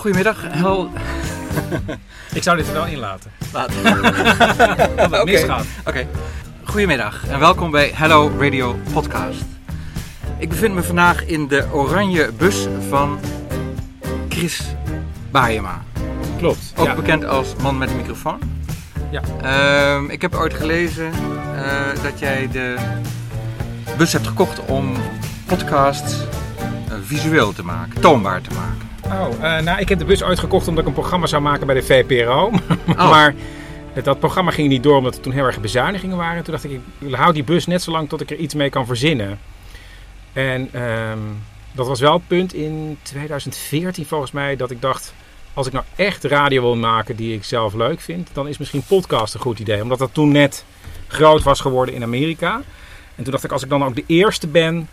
goedemiddag. Hel... Ik zou dit er wel in laten. Laat. Dat het Oké. misgaat. Oké. Goedemiddag en welkom bij Hello Radio Podcast. Ik bevind me vandaag in de oranje bus van Chris Baayema. Klopt. Ook ja. bekend als man met de microfoon. Ja. Ehm, ik heb ooit gelezen eh, dat jij de bus hebt gekocht om podcasts eh, visueel te maken, toonbaar te maken. Oh, eh, nou, ik heb de bus uitgekocht omdat ik een programma zou maken bij de VPRO. Oh. maar dat programma ging niet door omdat er toen heel erg bezuinigingen waren. Toen dacht ik, ik hou die bus net zo lang tot ik er iets mee kan verzinnen. En ehm, dat was wel het punt in 2014 volgens mij dat ik dacht... Als ik nou echt radio wil maken die ik zelf leuk vind, dan is misschien podcast een goed idee. Omdat dat toen net groot was geworden in Amerika. En toen dacht ik, als ik dan ook de eerste ben,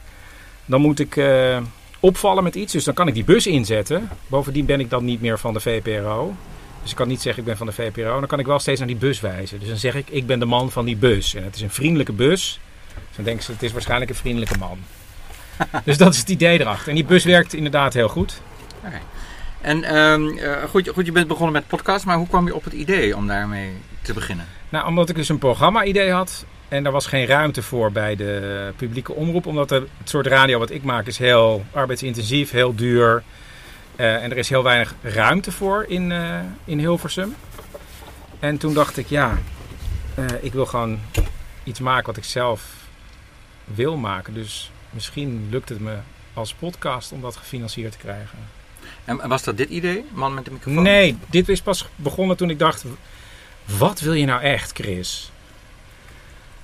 dan moet ik eh, opvallen met iets. Dus dan kan ik die bus inzetten. Bovendien ben ik dan niet meer van de VPRO. Dus ik kan niet zeggen ik ben van de VPRO. Dan kan ik wel steeds naar die bus wijzen. Dus dan zeg ik, ik ben de man van die bus. En het is een vriendelijke bus. Dus dan denken ze, het is waarschijnlijk een vriendelijke man. dus dat is het idee erachter. En die bus werkt inderdaad heel goed. En ehm, eh, goed, goed, je bent begonnen met podcast, maar hoe kwam je op het idee om daarmee te beginnen? Nou, omdat ik dus een programma-idee had. En daar was geen ruimte voor bij de publieke omroep. Omdat het soort radio wat ik maak is heel arbeidsintensief, heel duur. Eh, en er is heel weinig ruimte voor in, eh, in Hilversum. En toen dacht ik, ja, eh, ik wil gewoon iets maken wat ik zelf wil maken. Dus misschien lukt het me als podcast om dat gefinancierd te krijgen. En en was dat dit idee, man met de microfoon? Nee, dit is pas begonnen toen ik dacht: wat wil je nou echt, Chris?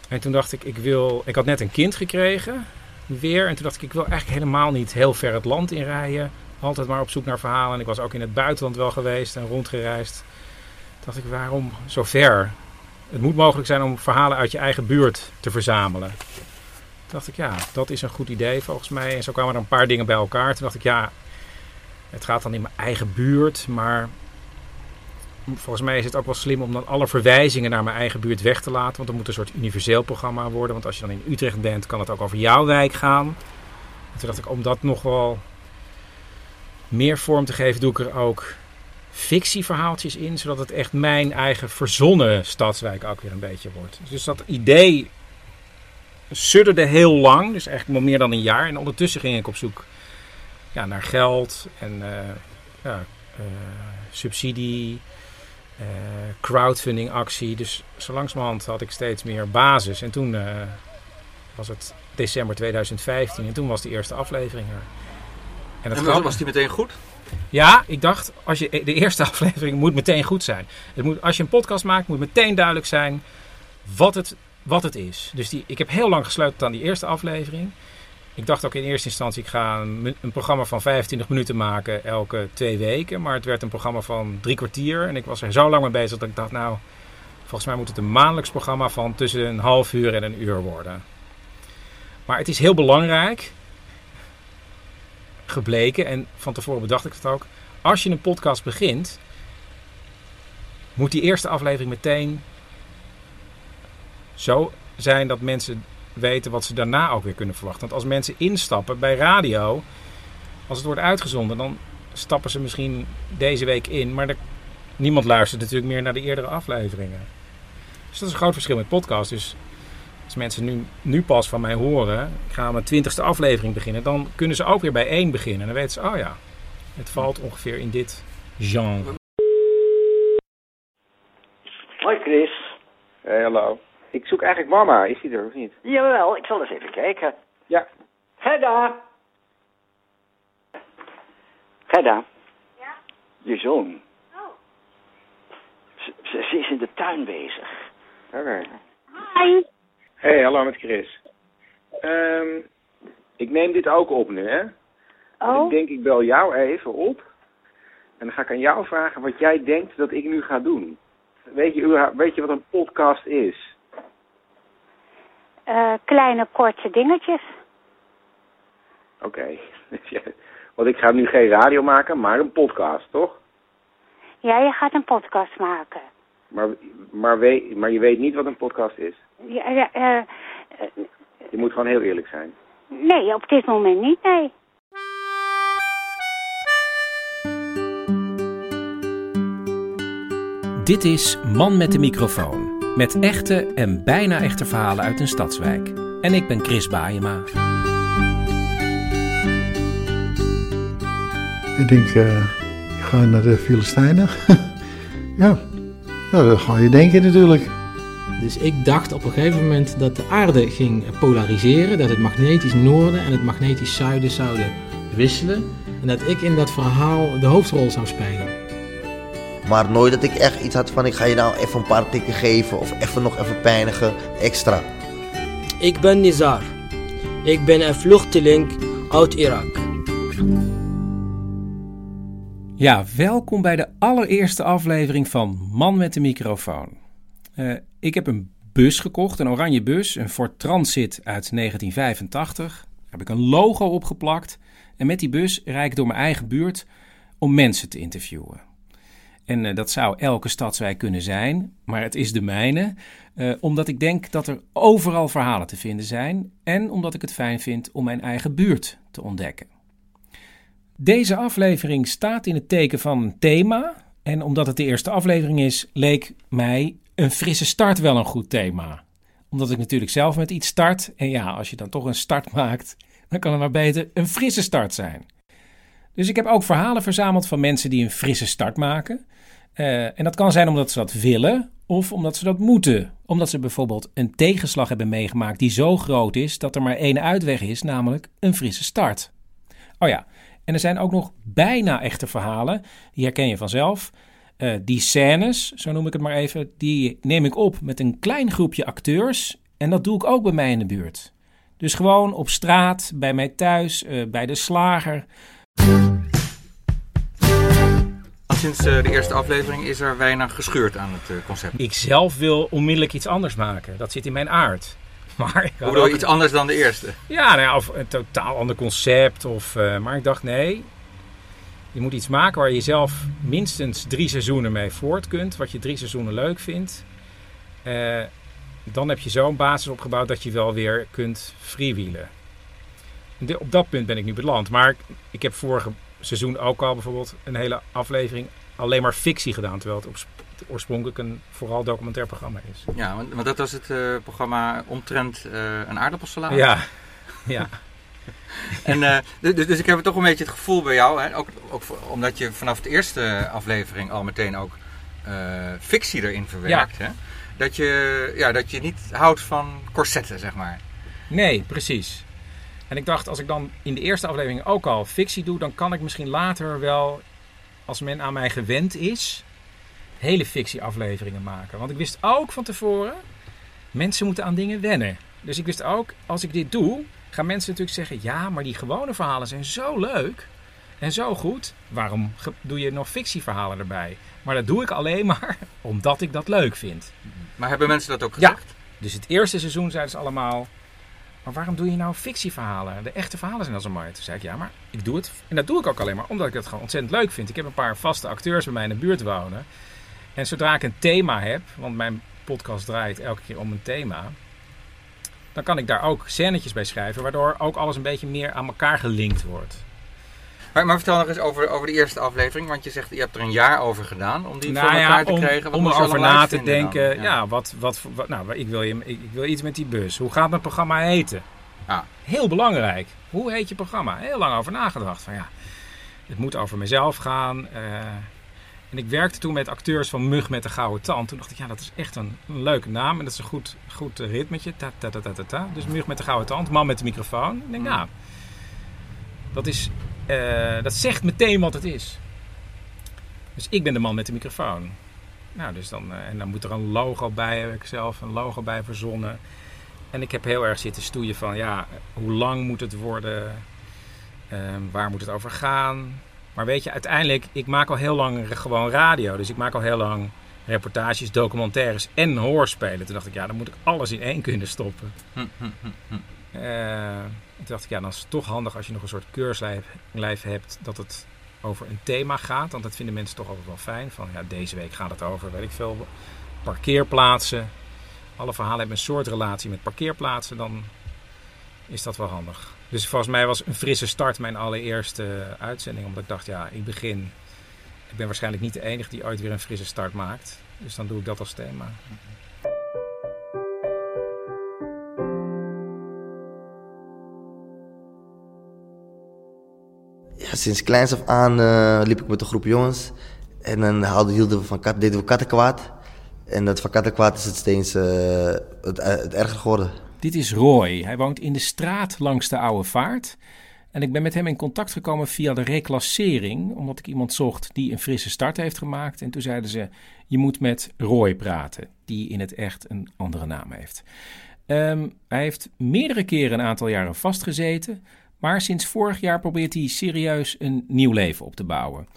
En toen dacht ik: ik wil. Ik had net een kind gekregen, weer. En toen dacht ik: ik wil eigenlijk helemaal niet heel ver het land inrijden. Altijd maar op zoek naar verhalen. En ik was ook in het buitenland wel geweest en rondgereisd. Toen dacht ik: waarom zo ver? Het moet mogelijk zijn om verhalen uit je eigen buurt te verzamelen. Toen dacht ik: ja, dat is een goed idee volgens mij. En zo kwamen er een paar dingen bij elkaar. Toen dacht ik: ja, het gaat dan in mijn eigen buurt, maar volgens mij is het ook wel slim om dan alle verwijzingen naar mijn eigen buurt weg te laten. Want dan moet een soort universeel programma worden. Want als je dan in Utrecht bent, kan het ook over jouw wijk gaan. En toen dacht ik, om dat nog wel meer vorm te geven, doe ik er ook fictieverhaaltjes in. Zodat het echt mijn eigen verzonnen stadswijk ook weer een beetje wordt. Dus dat idee sudderde heel lang, dus eigenlijk wel meer dan een jaar. En ondertussen ging ik op zoek ja, naar geld en eh, ja, eh, subsidie, crowdfunding actie. Dus zo langzamerhand had ik steeds meer basis. En toen eh, was het december 2015 en toen was de eerste aflevering er. En het En was, grappige- was die meteen goed? ja, ik dacht, als je, de eerste aflevering moet meteen goed zijn. Het moet, als je een podcast maakt, moet meteen duidelijk zijn wat het, wat het is. Dus die, ik heb heel lang gesleuteld aan die eerste aflevering. Ik dacht ook in eerste instantie, ik ga een, programma van 25 minuten maken elke twee weken. Maar het werd een programma van drie kwartier. En ik was er zo lang mee bezig dat ik dacht, nou, volgens mij moet het een maandelijks programma van tussen een half uur en een uur worden. Maar het is heel belangrijk gebleken, en van tevoren bedacht ik het ook. Als je een podcast begint, moet die eerste aflevering meteen zo zijn dat mensen weten wat ze daarna ook weer kunnen verwachten. Want als mensen instappen bij radio, als het wordt uitgezonden, dan stappen ze misschien deze week in, maar er, niemand luistert natuurlijk meer naar de eerdere afleveringen. Dus dat is een groot verschil met podcast. Dus als mensen nu, nu pas van mij horen, ik ga aan mijn twintigste aflevering beginnen, dan kunnen ze ook weer bij één beginnen. En dan weten ze, oh ja, het valt ongeveer in dit genre. Hoi Chris. Hey, hallo. Ik zoek eigenlijk mama. Is die er of niet? Jawel, ik zal eens even kijken. Ja. Gerda. Gerda. Ja? Je zoon. Oh. Ze, ze, ze is in de tuin bezig. Oké. Hi. Hey, hallo met Chris. Ehm, ik neem dit ook op nu, hè? Oh, Ik denk, ik bel jou even op. En dan ga ik aan jou vragen wat jij denkt dat ik nu ga doen. Weet je, weet je wat een podcast is? Eh, kleine korte dingetjes. Oké. Want ik ga nu geen radio maken, maar een podcast, toch? Ja, je gaat een podcast maken. Maar, maar, weet, maar je weet niet wat een podcast is. Ja, ja, eh, eh, Je moet gewoon heel eerlijk zijn. nee, op dit moment niet, nee. Dit is Man met de microfoon. Met echte en bijna echte verhalen uit een stadswijk. En ik ben Chris Baayema. Ik denk, eh, ik ga naar de Filistijnen. ja. ja, dat ga je denken natuurlijk. Dus ik dacht op een gegeven moment dat de aarde ging polariseren, dat het magnetisch noorden en het magnetisch zuiden zouden wisselen. En dat ik in dat verhaal de hoofdrol zou spelen. Maar nooit dat ik echt iets had van ik ga je nou even een paar tikken geven of even nog even pijnigen extra. Ik ben Nizar. Ik ben een vluchteling uit Irak. Ja, welkom bij de allereerste aflevering van Man met de microfoon. Uh, ik heb een bus gekocht, een oranje bus, een Ford Transit uit 1985. Daar heb ik een logo opgeplakt en met die bus rijd ik door mijn eigen buurt om mensen te interviewen. En uh, dat zou elke stadswijk kunnen zijn, maar het is de mijne. Uh, omdat ik denk dat er overal verhalen te vinden zijn en omdat ik het fijn vind om mijn eigen buurt te ontdekken. Deze aflevering staat in het teken van een thema. En omdat het de eerste aflevering is, leek mij een frisse start wel een goed thema. Omdat ik natuurlijk zelf met iets start. En ja, als je dan toch een start maakt, dan kan het maar beter een frisse start zijn. Dus ik heb ook verhalen verzameld van mensen die een frisse start maken. Uh, en dat kan zijn omdat ze dat willen of omdat ze dat moeten. Omdat ze bijvoorbeeld een tegenslag hebben meegemaakt die zo groot is dat er maar één uitweg is, namelijk een frisse start. Oh ja, en er zijn ook nog bijna echte verhalen, die herken je vanzelf. Uh, die scènes, zo noem ik het maar even, die neem ik op met een klein groepje acteurs. En dat doe ik ook bij mij in de buurt. Dus gewoon op straat, bij mij thuis, uh, bij de slager. Sinds uh, de eerste aflevering is er weinig gescheurd aan het concept. Ik zelf wil onmiddellijk iets anders maken. Dat zit in mijn aard. Maar Hoe bedoel je iets anders dan de eerste? Ja, nou ja, of een totaal ander concept. Of, uh, maar ik dacht, nee, je moet iets maken waar je zelf minstens drie seizoenen mee voort kunt. Wat je drie seizoenen leuk vindt. Uh, dan heb je zo'n basis opgebouwd dat je wel weer kunt freewheelen. Op dat punt ben ik nu beland. Maar ik, heb vorige seizoen ook al bijvoorbeeld een hele aflevering alleen maar fictie gedaan. Terwijl het op oorspronkelijk een vooral documentair programma is. Ja, want, want dat was het uh, programma omtrent uh, een aardappelsalade. Ja, ja. en, uh, dus, dus ik heb toch een beetje het gevoel bij jou, hè, ook, ook omdat je vanaf de eerste aflevering al meteen ook fictie erin verwerkt, ja. hè, dat, je, ja, dat je niet houdt van corsetten, zeg maar. Nee, precies. En ik dacht, als ik dan in de eerste aflevering ook al fictie doe, dan kan ik misschien later wel, als men aan mij gewend is, hele fictieafleveringen maken. Want ik wist ook van tevoren, mensen moeten aan dingen wennen. Dus ik wist ook, als ik dit doe, gaan mensen natuurlijk zeggen: ja, maar die gewone verhalen zijn zo leuk en zo goed. Waarom doe je nog fictieverhalen erbij? Maar dat doe ik alleen maar omdat ik dat leuk vind. Maar hebben mensen dat ook gezegd? Ja. Dus het eerste seizoen zeiden ze allemaal: maar waarom doe je nou fictieverhalen? De echte verhalen zijn al zo mooi. Toen zei ik, ja, maar ik doe het. En dat doe ik ook alleen maar omdat ik het gewoon ontzettend leuk vind. Ik heb een paar vaste acteurs bij mij in de buurt wonen. En zodra ik een thema heb, want mijn podcast draait elke keer om een thema, dan kan ik daar ook scènetjes bij schrijven, waardoor ook alles een beetje meer aan elkaar gelinkt wordt. Maar, maar vertel nog eens over, over de eerste aflevering, want je zegt je hebt er een jaar over gedaan om die nou voor elkaar ja, te krijgen. Om erover na te denken, ja, wat, wat, wat, nou, ik wil, je, ik, ik wil iets met die bus. Hoe gaat mijn programma heten? Ah. Heel belangrijk. Hoe heet je programma? Heel lang over nagedacht. Van ja, het moet over mezelf gaan. Uh, en ik werkte toen met acteurs van Mug met de Gouden Tand. Toen dacht ik, ja, dat is echt een, een leuke naam. En dat is een goed, goed ritmetje. Ta, ta, ta, ta, ta, ta. Dus Mug met de Gouden Tand, man met de microfoon. Ik denk, nou, dat, is, uh, dat zegt meteen wat het is. Dus ik ben de man met de microfoon. Nou, dus dan, uh, en dan moet er een logo bij, heb ik zelf een logo bij verzonnen. En ik heb heel erg zitten stoeien van, ja, hoe lang moet het worden? Uh, waar moet het over gaan? Maar weet je, uiteindelijk, ik maak al heel lang gewoon radio. Dus ik maak al heel lang reportages, documentaires en hoorspelen. Toen dacht ik, ja, dan moet ik alles in één kunnen stoppen. Hm, hm, hm, toen dacht ik, ja, dan is het toch handig als je nog een soort keurslijf hebt dat het over een thema gaat. Want dat vinden mensen toch altijd wel fijn. Van ja, deze week gaat het over, weet ik veel, parkeerplaatsen. Alle verhalen hebben een soort relatie met parkeerplaatsen. Dan is dat wel handig. Dus volgens mij was een frisse start mijn allereerste uitzending. Omdat ik dacht, ja, ik begin ik ben waarschijnlijk niet de enige die ooit weer een frisse start maakt. Dus dan doe ik dat als thema. Sinds kleins af aan eh, liep ik met een groep jongens. En dan hielden we van kat, deden we kattenkwaad. En dat van kattenkwaad is het steeds eh, het, eh, het erger geworden. Dit is Roy. Hij woont in de straat langs de Oude Vaart. En ik ben met hem in contact gekomen via de reclassering, omdat ik iemand zocht die een frisse start heeft gemaakt. En toen zeiden ze: Je moet met Roy praten, die in het echt een andere naam heeft. Ehm, hij heeft meerdere keren een aantal jaren vastgezeten, maar sinds vorig jaar probeert hij serieus een nieuw leven op te bouwen.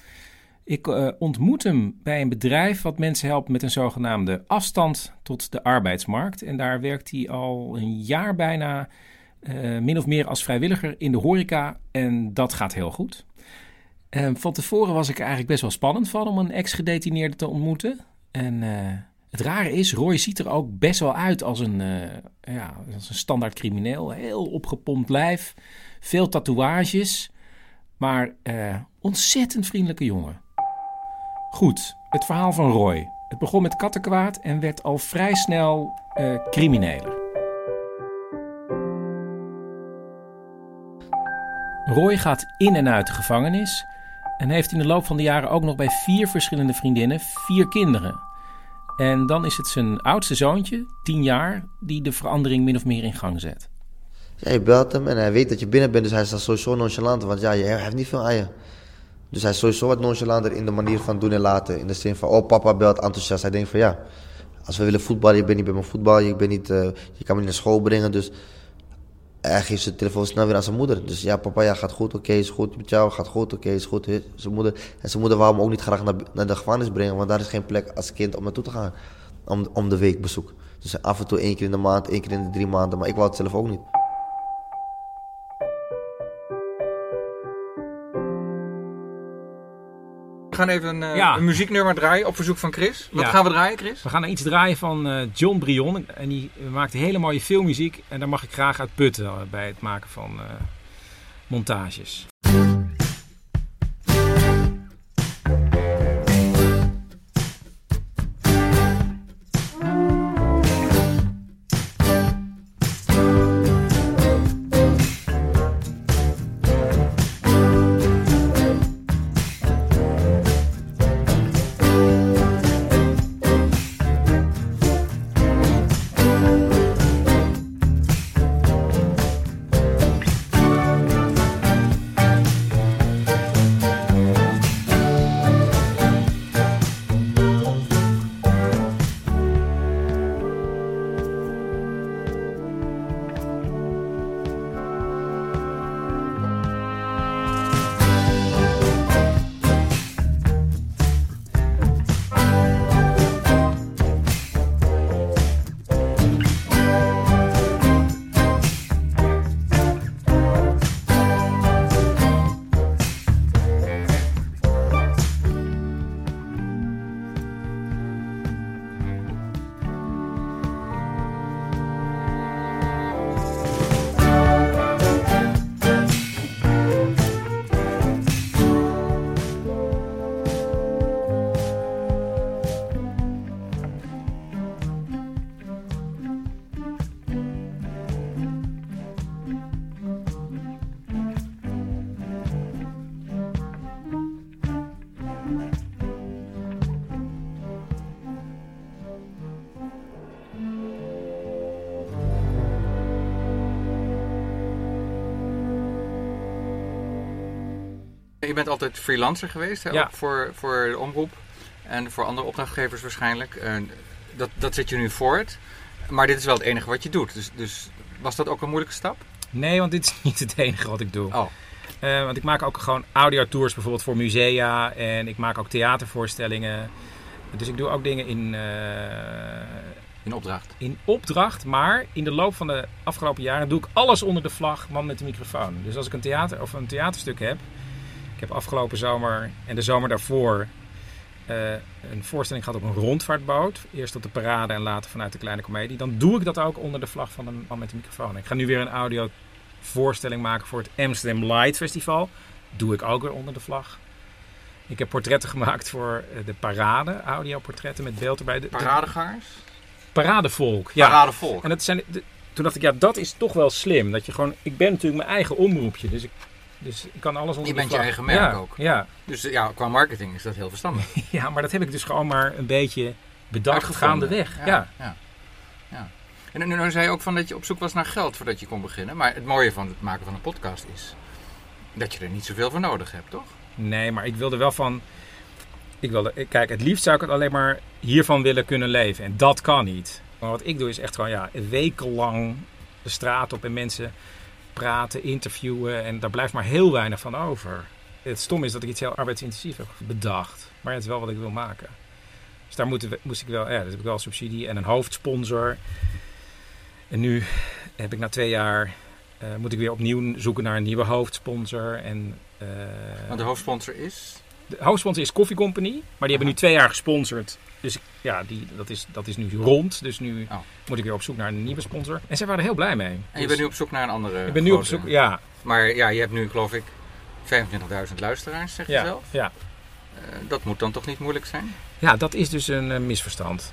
Ik uh, ontmoet hem bij een bedrijf wat mensen helpt met een zogenaamde afstand tot de arbeidsmarkt. En daar werkt hij al een jaar bijna uh, min of meer als vrijwilliger in de horeca. En dat gaat heel goed. Uh, van tevoren was ik eigenlijk best wel spannend van om een ex-gedetineerde te ontmoeten. En het rare is, Roy ziet er ook best wel uit als een, ja, als een standaard crimineel. Heel opgepompt lijf, veel tatoeages, maar ontzettend vriendelijke jongen. Goed, het verhaal van Roy. Het begon met kattenkwaad en werd al vrij snel uh, crimineler. Roy gaat in en uit de gevangenis en heeft in de loop van de jaren ook nog bij vier verschillende vriendinnen vier kinderen. En dan is het zijn oudste zoontje, tien jaar, die de verandering min of meer in gang zet. Ja, je belt hem en hij weet dat je binnen bent, dus hij is dan sowieso nonchalant, want ja, je heeft niet veel aan je. Dus hij is sowieso wat nonchalanter in de manier van doen en laten. In de zin van, oh papa belt enthousiast. Hij denkt van ja, als we willen voetballen, je bent niet bij mijn voetbal, je, bent niet, uh, je kan me niet naar school brengen. Dus hij geeft zijn telefoon snel weer aan zijn moeder. Dus ja, papa, ja, gaat goed, oké, is goed met jou, gaat goed, oké, is goed. Zijn moeder, en zijn moeder wou hem ook niet graag naar, naar de gevangenis brengen, want daar is geen plek als kind om naartoe te gaan. Om, om de week bezoek. Dus af en toe één keer in de maand, één keer in de drie maanden, maar ik wou het zelf ook niet. We gaan even een, ja. een, muzieknummer draaien op verzoek van Chris. Wat ja. gaan we draaien, Chris? We gaan iets draaien van uh, John Brion. En die maakt hele mooie filmmuziek. En daar mag ik graag uit putten uh, bij het maken van montages. Bent altijd freelancer geweest, hè? Ja. Ook voor, voor de omroep en voor andere opdrachtgevers waarschijnlijk. En dat, dat zet je nu voort. Maar dit is wel het enige wat je doet. Dus, dus was dat ook een moeilijke stap? Nee, want dit is niet het enige wat ik doe. Oh. Uh, want ik maak ook gewoon audiotours bijvoorbeeld voor musea. En ik maak ook theatervoorstellingen. Dus ik doe ook dingen in... Uh, in opdracht? In opdracht, maar in de loop van de afgelopen jaren doe ik alles onder de vlag man met de microfoon. Dus als ik een, theater, of een theaterstuk heb... Ik heb afgelopen zomer en de zomer daarvoor uh, een voorstelling gehad op een rondvaartboot. Eerst op de parade en later vanuit de kleine komedie. Dan doe ik dat ook onder de vlag van een man met de microfoon. Ik ga nu weer een audio voorstelling maken voor het Amsterdam Light Festival. Doe ik ook weer onder de vlag Ik heb portretten gemaakt voor eh, de parade, audioportretten met beeld erbij. De, de- Paradegangers? Paradevolk. Ja. Paradevolk. En dat zijn, de- toen dacht ik, ja, dat is toch wel slim. Dat je gewoon, ik ben natuurlijk mijn eigen omroepje. Dus ik, dus ik kan alles onder Je bent je eigen merk ja, ook. Ja. Dus ja, qua marketing is dat heel verstandig. ja, maar dat heb ik dus gewoon maar een beetje bedacht gaandeweg. Ja. Ja, ja. ja. En nu, nu zei je ook van dat je op zoek was naar geld voordat je kon beginnen. Maar het mooie van het maken van een podcast is dat je er niet zoveel voor nodig hebt, toch? Nee, maar ik wilde wel van... Ik wilde, kijk, het liefst zou ik het alleen maar hiervan willen kunnen leven. En dat kan niet. Maar wat ik doe is echt gewoon ja, wekenlang de straat op en mensen praten, interviewen. En daar blijft maar heel weinig van over. Het stom is dat ik iets heel arbeidsintensief heb bedacht. Maar het is wel wat ik wil maken. Dus daar moeten we- moest ik wel, ja, dus heb ik wel subsidie en een hoofdsponsor. En nu heb ik na twee jaar, eh, moet ik weer opnieuw zoeken naar een nieuwe hoofdsponsor. En, Want de hoofdsponsor is? de hoofdsponsor is Coffee Company, maar die hebben nu twee jaar gesponsord. Dus ja, die, dat, is, dat is nu rond. Dus nu Oh. moet ik weer op zoek naar een nieuwe sponsor. En zij waren er heel blij mee. En je Dus bent nu op zoek naar een andere Ik ben nu op zoek, ja. Maar ja, je hebt nu geloof ik 25.000 luisteraars, zeg je Ja, zelf. ja. Eh, dat moet dan toch niet moeilijk zijn? Ja, dat is dus een eh, misverstand.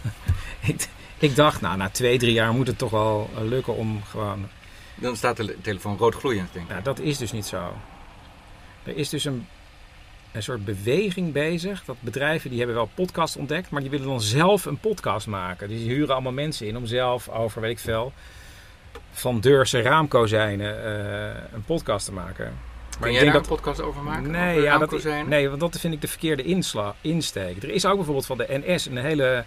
ik, ik dacht, nou, na twee, drie jaar moet het toch wel eh, lukken om gewoon... Dan staat de le- telefoon rood gloeiend, denk ik. Ja, dat is dus niet zo. Er is dus een, een soort beweging bezig. Dat bedrijven die hebben wel podcast ontdekt, maar die willen dan zelf een podcast maken. Dus die huren allemaal mensen in om zelf over, weet ik veel, van Deurse raamkozijnen eh, een podcast te maken. Ik jij denk daar een podcast over maken? Nee, Over ja, dat, nee, want dat vind ik de verkeerde insla, insteek. Er is ook bijvoorbeeld van de NS een hele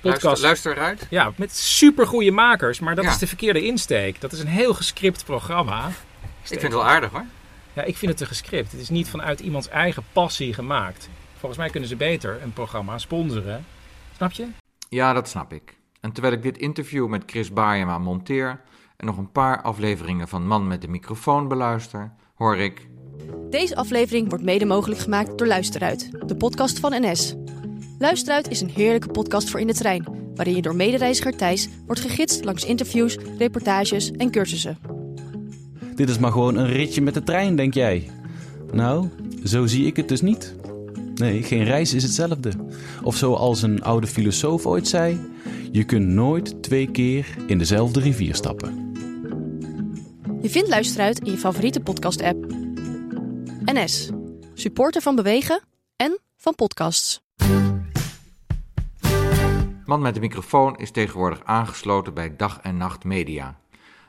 podcast. Luister, luister eruit. Ja, met supergoeie makers, maar dat Ja. is de verkeerde insteek. Dat is een heel gescript programma. Ik vind het wel aardig hoor. Ja, ik vind het te gescript. Het is niet vanuit iemands eigen passie gemaakt. Volgens mij kunnen ze beter een programma sponsoren. Snap je? Ja, dat snap ik. En terwijl ik dit interview met Chris Baayema monteer en nog een paar afleveringen van Man met de microfoon beluister, hoor ik... Deze aflevering wordt mede mogelijk gemaakt door Luisteruit, de podcast van NS. Luisteruit is een heerlijke podcast voor in de trein, waarin je door medereiziger Thijs wordt gegidst langs interviews, reportages en cursussen. Dit is maar gewoon een ritje met de trein, denk jij? Nou, zo zie ik het dus niet. Nee, geen reis is hetzelfde. Of zoals een oude filosoof ooit zei: je kunt nooit twee keer in dezelfde rivier stappen. Je vindt Luisteruit in je favoriete podcast-app. NS, supporter van bewegen en van podcasts. Man met de microfoon is tegenwoordig aangesloten bij Dag en Nacht Media.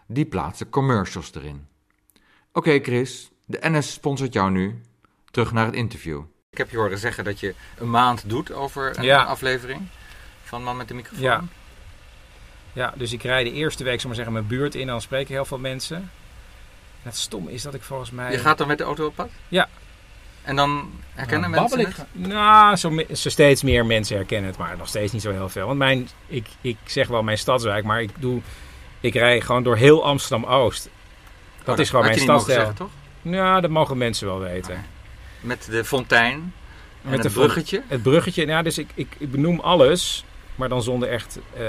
Die plaatsen commercials erin. Oké Chris, de NS sponsort jou nu. Terug naar het interview. Ik heb je horen zeggen dat je een maand doet over een Ja. aflevering van Man met de microfoon. Ja. Ja, dus ik rijd de eerste week, zal maar zeggen, mijn buurt in. En dan spreken heel veel mensen. En het stom is dat ik volgens mij... Je gaat dan met de auto op pad? Ja. En dan herkennen Nou, mensen het? Nou, zo, me- zo steeds meer mensen herkennen het, maar nog steeds niet zo heel veel. Want mijn, ik, ik zeg wel mijn stadswijk, maar ik doe, ik rij gewoon door heel Amsterdam-Oost. Dat Oh, dat is gewoon mijn stadsdeel. toch? Ja, dat mogen mensen wel weten. Met de fontein en Met het de bruggetje. Het bruggetje, ja, dus ik, ik, ik benoem alles, maar dan zonder echt eh,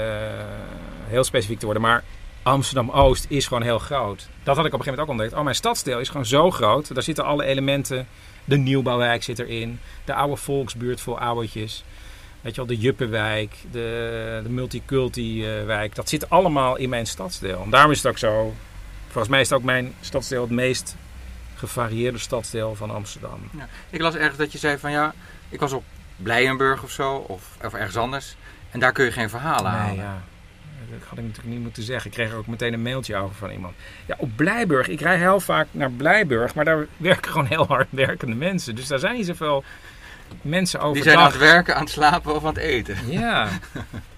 heel specifiek te worden. Maar Amsterdam-Oost is gewoon heel groot. Dat had ik op een gegeven moment ook ontdekt. Oh, mijn stadsdeel is gewoon zo groot. Daar zitten alle elementen. De nieuwbouwwijk zit erin. De oude volksbuurt vol ouwetjes. Weet je wel, de Juppenwijk, de, de Multiculti-wijk. Dat zit allemaal in mijn stadsdeel. En daarom is het ook zo... Volgens mij is het ook mijn stadsdeel het meest gevarieerde stadsdeel van Amsterdam. Ja. Ik las ergens dat je zei van ja, ik was op Blijenburg of zo, of, of ergens anders. En daar kun je geen verhalen Nee, halen. ja. Dat had ik natuurlijk niet moeten zeggen. Ik kreeg er ook meteen een mailtje over van iemand. Ja, op Blijburg. Ik rij heel vaak naar Blijburg, maar daar werken gewoon heel hard werkende mensen. Dus daar zijn niet zoveel mensen over. Die zijn aan het werken, aan het slapen of aan het eten. Ja.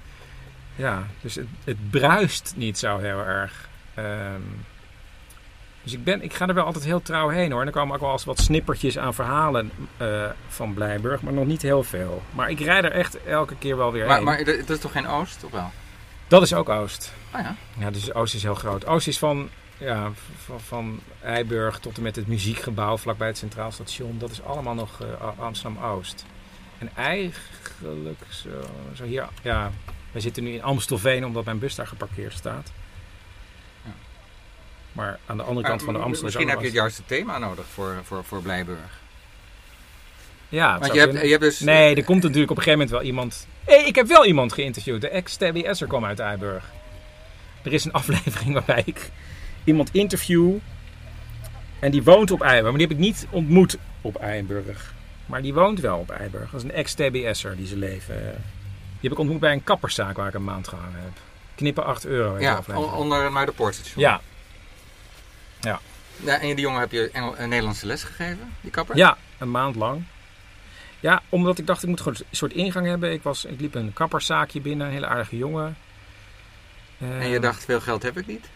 ja, dus het, het bruist niet zo heel erg. Ehm, dus ik, ben, ik ga er wel altijd heel trouw heen hoor. En er komen ook wel eens wat snippertjes aan verhalen eh, van Blijburg, maar nog niet heel veel. Maar ik rijd er echt elke keer wel weer Maar, heen. maar dat is toch geen Oost, of wel? Dat is ook Oost. Ah ja. Ja, dus Oost is heel groot. Oost is van, ja, van, van Eiburg tot en met het muziekgebouw vlakbij het Centraal Station. Dat is allemaal nog eh, Amsterdam-Oost. En eigenlijk zo, zo hier, ja, wij zitten nu in Amstelveen omdat mijn bus daar geparkeerd staat. Maar aan de andere kant van de Amstel is Misschien heb je het juiste thema nodig voor, voor, voor Blijburg. Ja, Want je hebt, je hebt dus... Nee, er komt natuurlijk op een gegeven moment wel iemand... Hé, ik heb wel iemand geïnterviewd. De ex-TBS'er kwam uit Eiburg. Er is een aflevering waarbij ik iemand interview. En die woont op Eiburg. Maar die heb ik niet ontmoet op Eiburg. Maar die woont wel op Eiburg. Dat is een ex-TBS'er die zijn leven... eh, Die heb ik ontmoet bij een kapperszaak waar ik een maand gehangen heb. Knippen 8 euro. Ja, onder naar de poortstation. Ja. Ja. ja. En die jongen heb je Engel, een Nederlandse les gegeven, die kapper? Ja, een maand lang. Ja, omdat ik dacht, ik moet gewoon een soort ingang hebben. Ik, was, ik liep een kapperszaakje binnen, een hele aardige jongen. En je Eh, dacht, veel geld heb ik niet?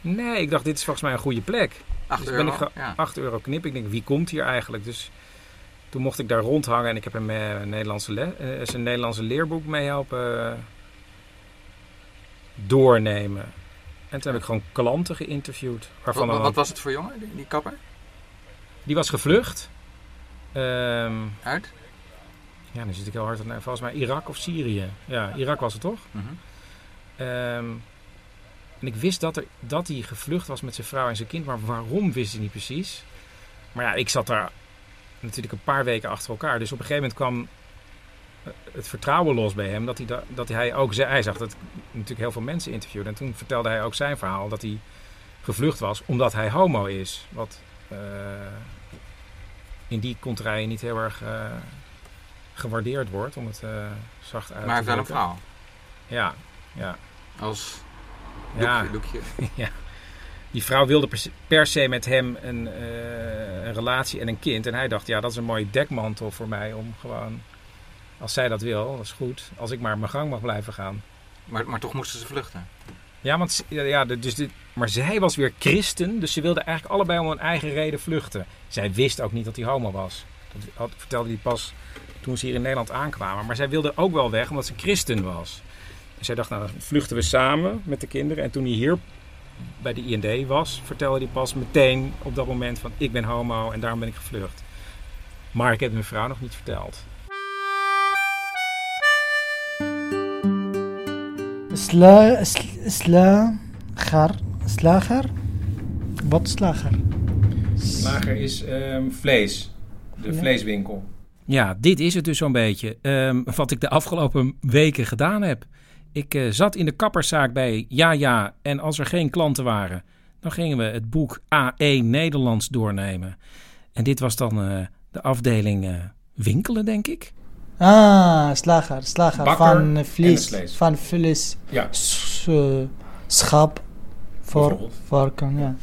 Nee, ik dacht, dit is volgens mij een goede plek. Acht dus euro, ik ja. 8 euro knip. Ik denk, wie komt hier eigenlijk? Dus toen mocht ik daar rondhangen en ik heb hem eh, een Nederlandse, le- eh, zijn Nederlandse leerboek mee helpen eh, doornemen. En toen heb ik gewoon klanten geïnterviewd. Waarvan Wat, wat dan- was het voor jongen, die, die kapper? Die was gevlucht. Ehm, Uit? Ja, nu zit ik heel hard aan. Volgens mij Irak of Syrië. Ja, Irak was het toch? Mhm. Ehm, en ik wist dat, er, dat hij gevlucht was met zijn vrouw en zijn kind. Maar waarom wist hij niet precies. Maar ja, ik zat daar natuurlijk een paar weken achter elkaar. Dus op een gegeven moment kwam het vertrouwen los bij hem. Dat hij, da- dat hij ook zei, hij zag dat natuurlijk heel veel mensen interviewde. En toen vertelde hij ook zijn verhaal dat hij gevlucht was omdat hij homo is. Wat eh, in die contraien niet heel erg eh, gewaardeerd wordt, om het eh, zacht uit Maar te heeft wel een vrouw. Ja, ja. Als Ja. doekje, ja. Die vrouw wilde per se, met hem een, een relatie en een kind. En hij dacht, ja, dat is een mooie dekmantel voor mij om gewoon... Als zij dat wil, dat is goed. Als ik maar mijn gang mag blijven gaan. Maar, maar toch moesten ze vluchten. Ja, want, ja, dus dit, maar zij was weer christen. Dus ze wilden eigenlijk allebei om hun eigen reden vluchten. Zij wist ook niet dat hij homo was. Dat had, vertelde hij pas toen ze hier in Nederland aankwamen. Maar zij wilde ook wel weg omdat ze christen was. En zij dacht, nou dan vluchten we samen met de kinderen. En toen hij hier bij de IND was, vertelde hij pas meteen op dat moment van ik ben homo en daarom ben ik gevlucht. Maar ik heb mijn vrouw nog niet verteld. Sla, sl- slager. Slager? Wat slager? Slager is ehm, vlees. De Ja. vleeswinkel. Ja, dit is het dus zo'n beetje. ehm, wat ik de afgelopen weken gedaan heb. Ik eh, zat in de kapperszaak bij Ja Ja. En als er geen klanten waren, dan gingen we het boek A1 Nederlands doornemen. En dit was dan eh, de afdeling eh, winkelen, denk ik. Ah, slager. Slager Bakker van vlees. Van vlees. Ja. S- eh, schap. Voor, varken, ja.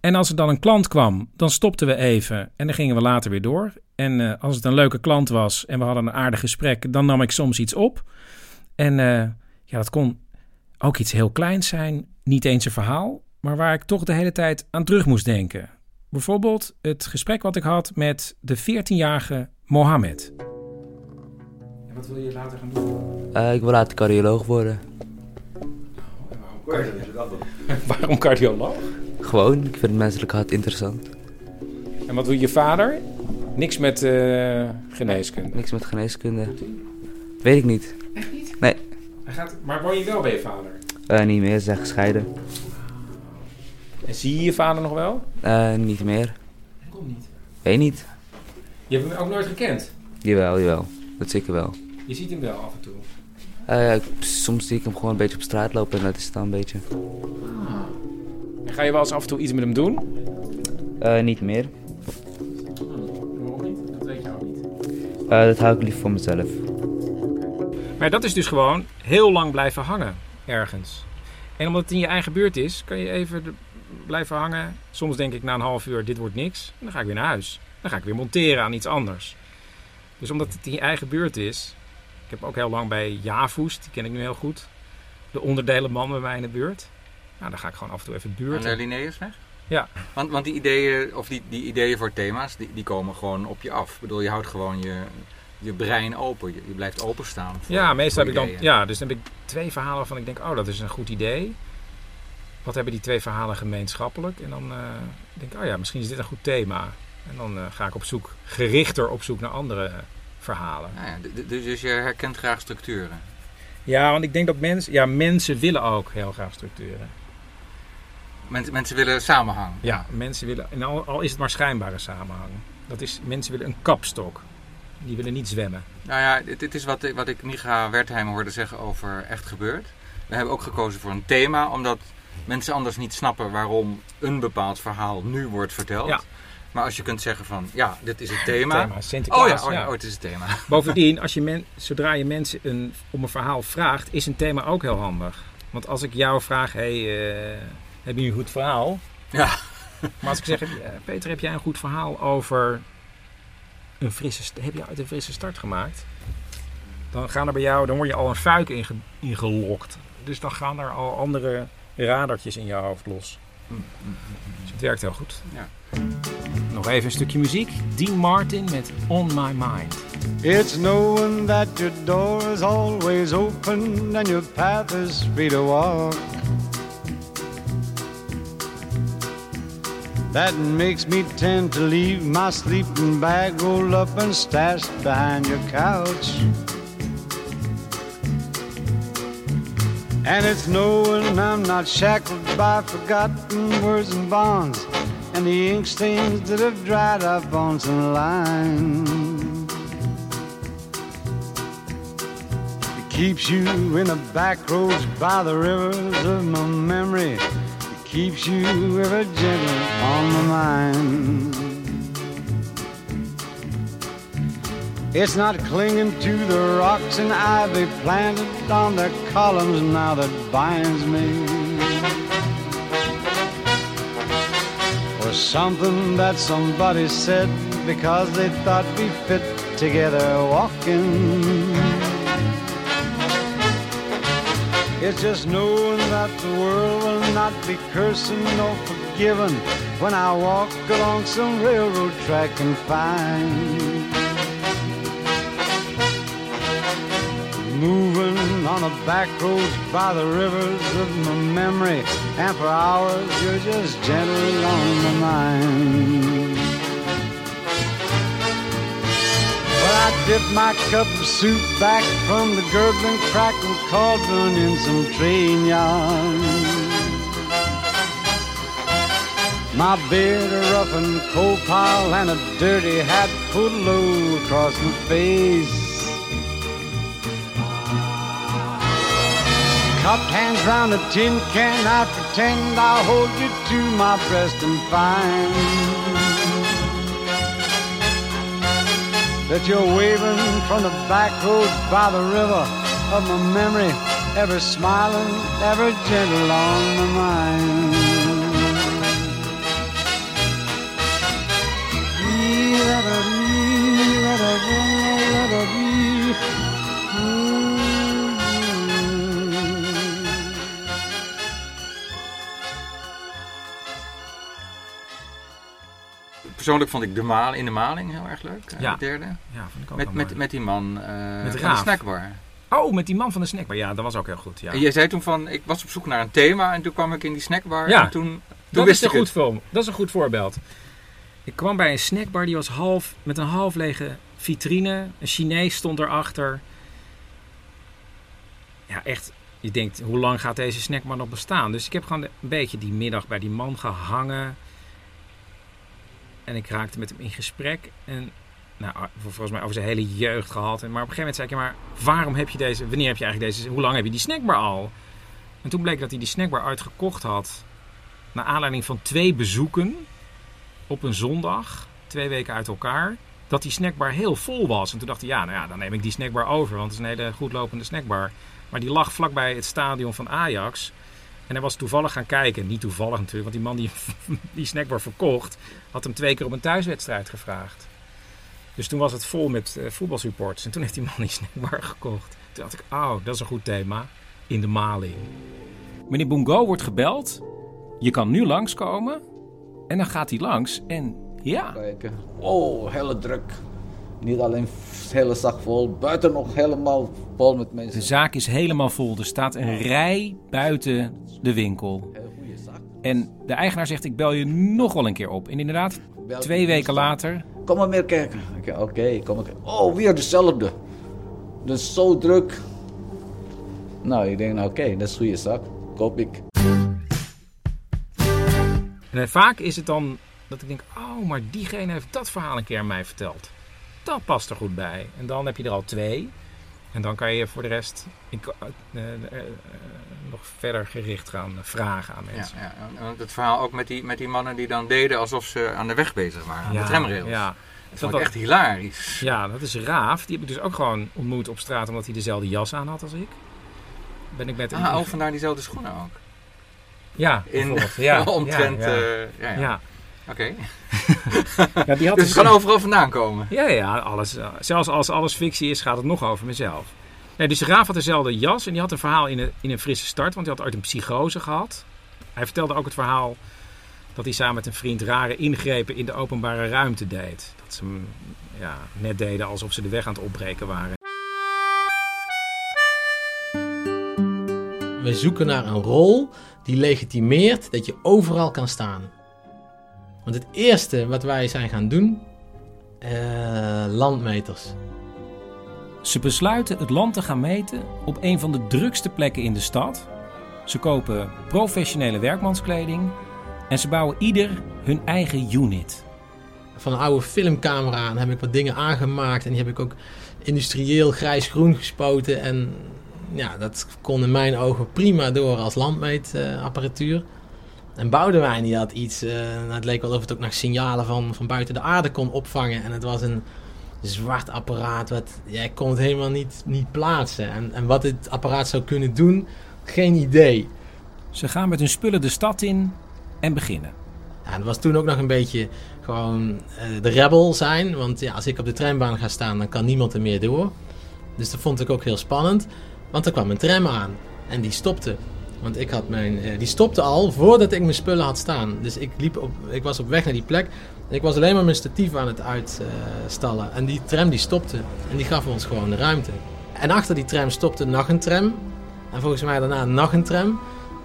En als er dan een klant kwam, dan stopten we even en dan gingen we later weer door. En eh, als het een leuke klant was en we hadden een aardig gesprek, dan nam ik soms iets op. En eh, ja, dat kon ook iets heel kleins zijn, niet eens een verhaal, maar waar ik toch de hele tijd aan terug moest denken. Bijvoorbeeld het gesprek wat ik had met de 14-jarige Mohammed. Wat wil je later gaan doen? Eh, ik wil later cardioloog worden. Waarom cardioloog? Gewoon, ik vind het menselijk hart interessant. En wat doet je vader? Niks met eh, geneeskunde. Niks met geneeskunde. Weet ik niet. Echt niet? Nee, Hij gaat, maar woon je wel bij je vader? eh, niet meer, ze zijn gescheiden. En zie je je vader nog wel? Eh, niet meer. Waarom niet? Weet niet. Je hebt hem ook nooit gekend. Jawel, jawel. Dat zeker wel. Je ziet hem wel af en toe. Eh, soms zie ik hem gewoon een beetje op straat lopen en dat is het dan een beetje. En ga je wel eens af en toe iets met hem doen? Eh, niet meer. Waarom niet? Dat weet je ook niet. Eh, dat hou ik liever voor mezelf. Maar dat is dus gewoon heel lang blijven hangen ergens. En omdat het in je eigen buurt is, kan je even blijven hangen. Soms denk ik na een half uur, dit wordt niks. En dan ga ik weer naar huis. Dan ga ik weer monteren aan iets anders. Dus omdat het in je eigen buurt is. Ik heb ook heel lang bij Javoes, die ken ik nu heel goed. De onderdelenman bij mij in de buurt. Nou, dan ga ik gewoon af en toe even En buurten. de Linnaeusweg? Ja. Want, want die ideeën, of die, die ideeën voor thema's, die, die komen gewoon op je af. Ik bedoel, je houdt gewoon je, je brein open. Je, je blijft openstaan. Voor, Ja, meestal heb ik dan. Ja, dus dan heb ik twee verhalen waarvan ik denk: oh, dat is een goed idee. Wat hebben die twee verhalen gemeenschappelijk? En dan eh, denk ik: oh ja, misschien is dit een goed thema. En dan eh, ga ik op zoek, gerichter op zoek naar andere verhalen. Nou ja, dus, dus je herkent graag structuren. Ja, want ik denk dat mensen, ja, mensen willen ook heel graag structuren. Mensen, mensen willen samenhang. Ja, mensen willen, en al, al is het maar schijnbare samenhang. Dat is, mensen willen een kapstok. Die willen niet zwemmen. Nou ja, dit, is wat, ik- wat ik Micha Wertheim hoorde zeggen over Echt Gebeurd. We hebben ook gekozen voor een thema, omdat mensen anders niet snappen waarom een bepaald verhaal nu wordt verteld. Ja. Maar als je kunt zeggen van, ja, dit is het thema. Thema, Sinterklaas, oh ja, oh ja, oh, het is het thema. Bovendien, als je men, zodra je mensen een, om een verhaal vraagt, is een thema ook heel handig. Want als ik jou vraag, hey, eh, heb je een goed verhaal? Ja. Maar als ik zeg, eh, Peter, heb jij een goed verhaal over een frisse, heb je ooit een frisse start gemaakt? Dan gaan er bij jou, dan word je al een fuik inge, ingelokt. Dus dan gaan er al andere radertjes in je hoofd los. Dus het werkt heel goed. Ja. Nog even een stukje muziek. Dean Martin met On My Mind. It's knowing that your door is always open and your path is free to walk. That makes me tend to leave my sleeping bag rolled up and stashed behind your couch. And it's knowing I'm not shackled by forgotten words and bonds and the ink stains that have dried up on some lines. It keeps you in the back roads by the rivers of my memory. It keeps you ever gentle on my mind. It's not clinging to the rocks and ivy planted on the columns now that binds me. Or something that somebody said because they thought we fit together walking. It's just knowing that the world will not be cursing nor forgiving when I walk along some railroad track and find. Moving on the back roads by the rivers of my memory, and for hours you're just gentle on my mind. But I dip my cup of soup back from the gurgling, crackling cauldron in some train yarn. My beard, a rough and coal pile, and a dirty hat pulled low across my face. Cupped hands round a tin can, I pretend I'll hold you to my breast and find that you're waving from the back roads by the river of my memory, ever smiling, ever gentle on my mind. Persoonlijk vond ik de Maal in de Maling heel erg leuk. eh, Ja. De derde. Ja, vond ik ook met, met, met die man eh Met van de snackbar. Oh, met die man van de snackbar. Ja, dat was ook heel goed. Ja. En jij zei toen van, ik was op zoek naar een thema en toen kwam ik in die snackbar Ja, en toen, toen dat, wist is ik een goed het. film. dat is een goed voorbeeld. Ik kwam bij een snackbar die was half, met een half lege vitrine. Een Chinees stond erachter. Ja, echt. Je denkt, hoe lang gaat deze snackbar nog bestaan? Dus ik heb gewoon een beetje die middag bij die man gehangen. En ik raakte met hem in gesprek. En nou, volgens mij over zijn hele jeugd gehad. En Maar op een gegeven moment zei ik, maar waarom heb je deze, wanneer heb je eigenlijk deze, hoe lang heb je die snackbar al? En toen bleek dat hij die snackbar uitgekocht had. Naar aanleiding van twee bezoeken op een zondag, twee weken uit elkaar, dat die snackbar heel vol was. En toen dacht hij, ja, nou ja, dan neem ik die snackbar over, want het is een hele goed lopende snackbar. Maar die lag vlakbij het stadion van Ajax. En hij was toevallig gaan kijken. Niet toevallig natuurlijk, want die man die die snackbar verkocht, had hem twee keer op een thuiswedstrijd gevraagd. Dus toen was het vol met eh, voetbalsupporters. En toen heeft die man die snackbar gekocht. Toen dacht ik, oh, dat is een goed thema. In de maling. Meneer Bungo wordt gebeld. Je kan nu langskomen. En dan gaat hij langs. En ja. Kijken. Oh, hele druk. Niet alleen hele zak vol, buiten nog helemaal vol met mensen. De zaak is helemaal vol. Er staat een rij buiten de winkel. En de eigenaar zegt: Ik bel je nog wel een keer op. En inderdaad, twee weken later. Kom maar meer kijken. Oké, kom maar kijken. Oh, weer dezelfde. Dus zo druk. Nou, ik denk, nou, oké, dat is goede zak. Koop ik. En vaak is het dan dat ik denk: Oh, maar diegene heeft dat verhaal een keer aan mij verteld. Dat past er goed bij. En dan heb je er al twee. En dan kan je voor de rest eh, eh, eh, nog verder gericht gaan vragen aan Ja, mensen. ja, want het verhaal ook met die, met die mannen die dan deden alsof ze aan de weg bezig waren, aan Ja, de tramrails. ja. Dat vond ik echt hilarisch. Ja, dat is Raaf. Die heb ik dus ook gewoon ontmoet op straat omdat hij dezelfde jas aan had als ik. Ben ik met Ah, oh, vandaar diezelfde schoenen ook. Ja, In bijvoorbeeld. ja, omtrent... ja, ja. Oké. Ja, die had dus dus- het kan overal vandaan komen. Ja, ja, alles, eh, zelfs als alles fictie is, gaat het nog over mezelf. Nee, dus Raaf had dezelfde jas en die had een verhaal in een, in een frisse start, want hij had ooit een psychose gehad. Hij vertelde ook het verhaal dat hij samen met een vriend rare ingrepen in de openbare ruimte deed. Dat ze hem ja, net deden alsof ze de weg aan het opbreken waren. We zoeken naar een rol die legitimeert dat je overal kan staan. Want het eerste wat wij zijn gaan doen, eh, landmeters. Ze besluiten het land te gaan meten op een van de drukste plekken in de stad. Ze kopen professionele werkmanskleding en ze bouwen ieder hun eigen unit. Van een oude filmcamera en heb ik wat dingen aangemaakt en die heb ik ook industrieel grijs-groen gespoten. En ja, dat kon in mijn ogen prima door als landmeetapparatuur. En Boudewijn die had iets, eh, nou, het leek wel of het ook nog signalen van, van buiten de aarde kon opvangen. En het was een zwart apparaat, wat, jij kon het helemaal niet, niet plaatsen. En, en wat dit apparaat zou kunnen doen, geen idee. Ze gaan met hun spullen de stad in en beginnen. Ja, dat was toen ook nog een beetje gewoon eh, de rebel zijn. Want ja, als ik op de treinbaan ga staan, dan kan niemand er meer door. Dus dat vond ik ook heel spannend. Want er kwam een tram aan en die stopte. Want ik had mijn, eh, die stopte al voordat ik mijn spullen had staan. Dus ik, liep op, ik was op weg naar die plek. En ik was alleen maar mijn statief aan het uitstallen. en die tram die stopte. En die gaf ons gewoon de ruimte. En achter die tram stopte nog een tram. En volgens mij daarna nog een tram.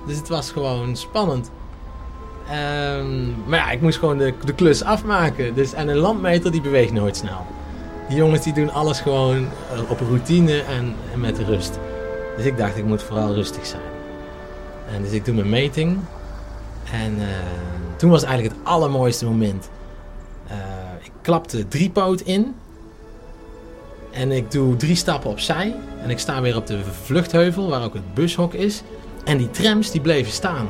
Dus het was gewoon spannend. Ehm, maar ja, ik moest gewoon de, de klus afmaken. Dus, en een landmeter die beweegt nooit snel. Die jongens die doen alles gewoon eh, op routine en, en met rust. Dus ik dacht, ik moet vooral rustig zijn. En dus ik doe mijn meting. En eh, toen was eigenlijk het allermooiste moment. Eh, ik klap de driepoot in. En ik doe drie stappen opzij. En ik sta weer op de vluchtheuvel, waar ook het bushok is. En die trams die bleven staan.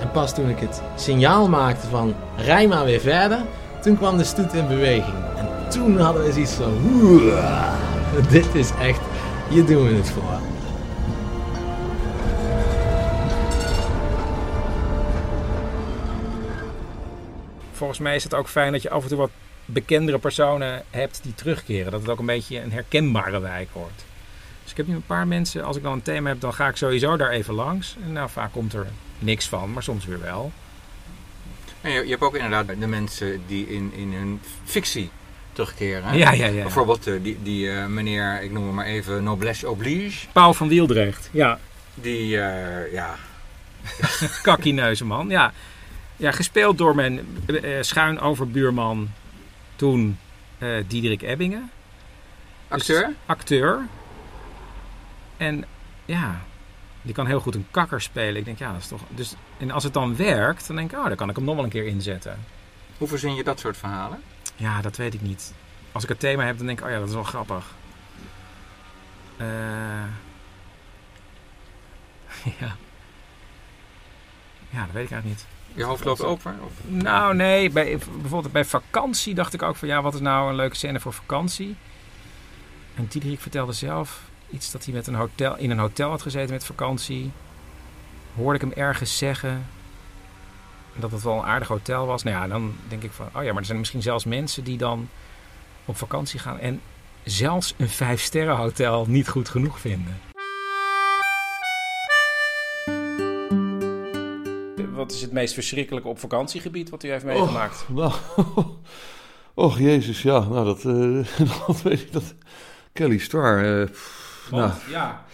En pas toen ik het signaal maakte van rij maar weer verder, toen kwam de stoet in beweging. En toen hadden we zoiets van, "Oeh, dit is echt, hier doen we het voor. Volgens mij is het ook fijn dat je af en toe wat bekendere personen hebt die terugkeren. Dat het ook een beetje een herkenbare wijk wordt. Dus ik heb nu een paar mensen, als ik dan een thema heb, dan ga ik sowieso daar even langs. En nou, vaak komt er niks van, maar soms weer wel. En je, je hebt ook inderdaad de mensen die in, in hun fictie terugkeren. hè? Ja, ja, ja. Bijvoorbeeld eh, die, die eh, meneer, ik noem hem maar even, Noblesse Oblige. Paul van Wieldrecht, ja. Die, eh, ja... Kakkineuzenman, ja. Ja, gespeeld door mijn eh, schuin overbuurman toen eh Diederik Ebbingen. Acteur? Dus acteur. En ja, die kan heel goed een kakker spelen. Ik denk, ja, dat is toch... Dus, en als het dan werkt, dan denk ik, oh, dan kan ik hem nog wel een keer inzetten. Hoe verzin je dat soort verhalen? Ja, dat weet ik niet. Als ik het thema heb, dan denk ik, oh ja, dat is wel grappig. Eh, ja. Ja, dat weet ik eigenlijk niet. Je hoofd loopt open? Of? Nou, nee. Bij, bijvoorbeeld bij vakantie dacht ik ook van, ja, wat is nou een leuke scène voor vakantie? En Diederik vertelde zelf iets dat hij met een hotel, in een hotel had gezeten met vakantie. Hoorde ik hem ergens zeggen dat het wel een aardig hotel was. Nou ja, dan denk ik van, oh ja, maar er zijn misschien zelfs mensen die dan op vakantie gaan en zelfs een vijf-sterren hotel niet goed genoeg vinden. Wat is het meest verschrikkelijke op vakantiegebied wat u heeft meegemaakt? Och, nou, och jezus, ja, nou dat, eh, dat weet ik, dat Kelly Star. eh, pff, Want, nou, ja.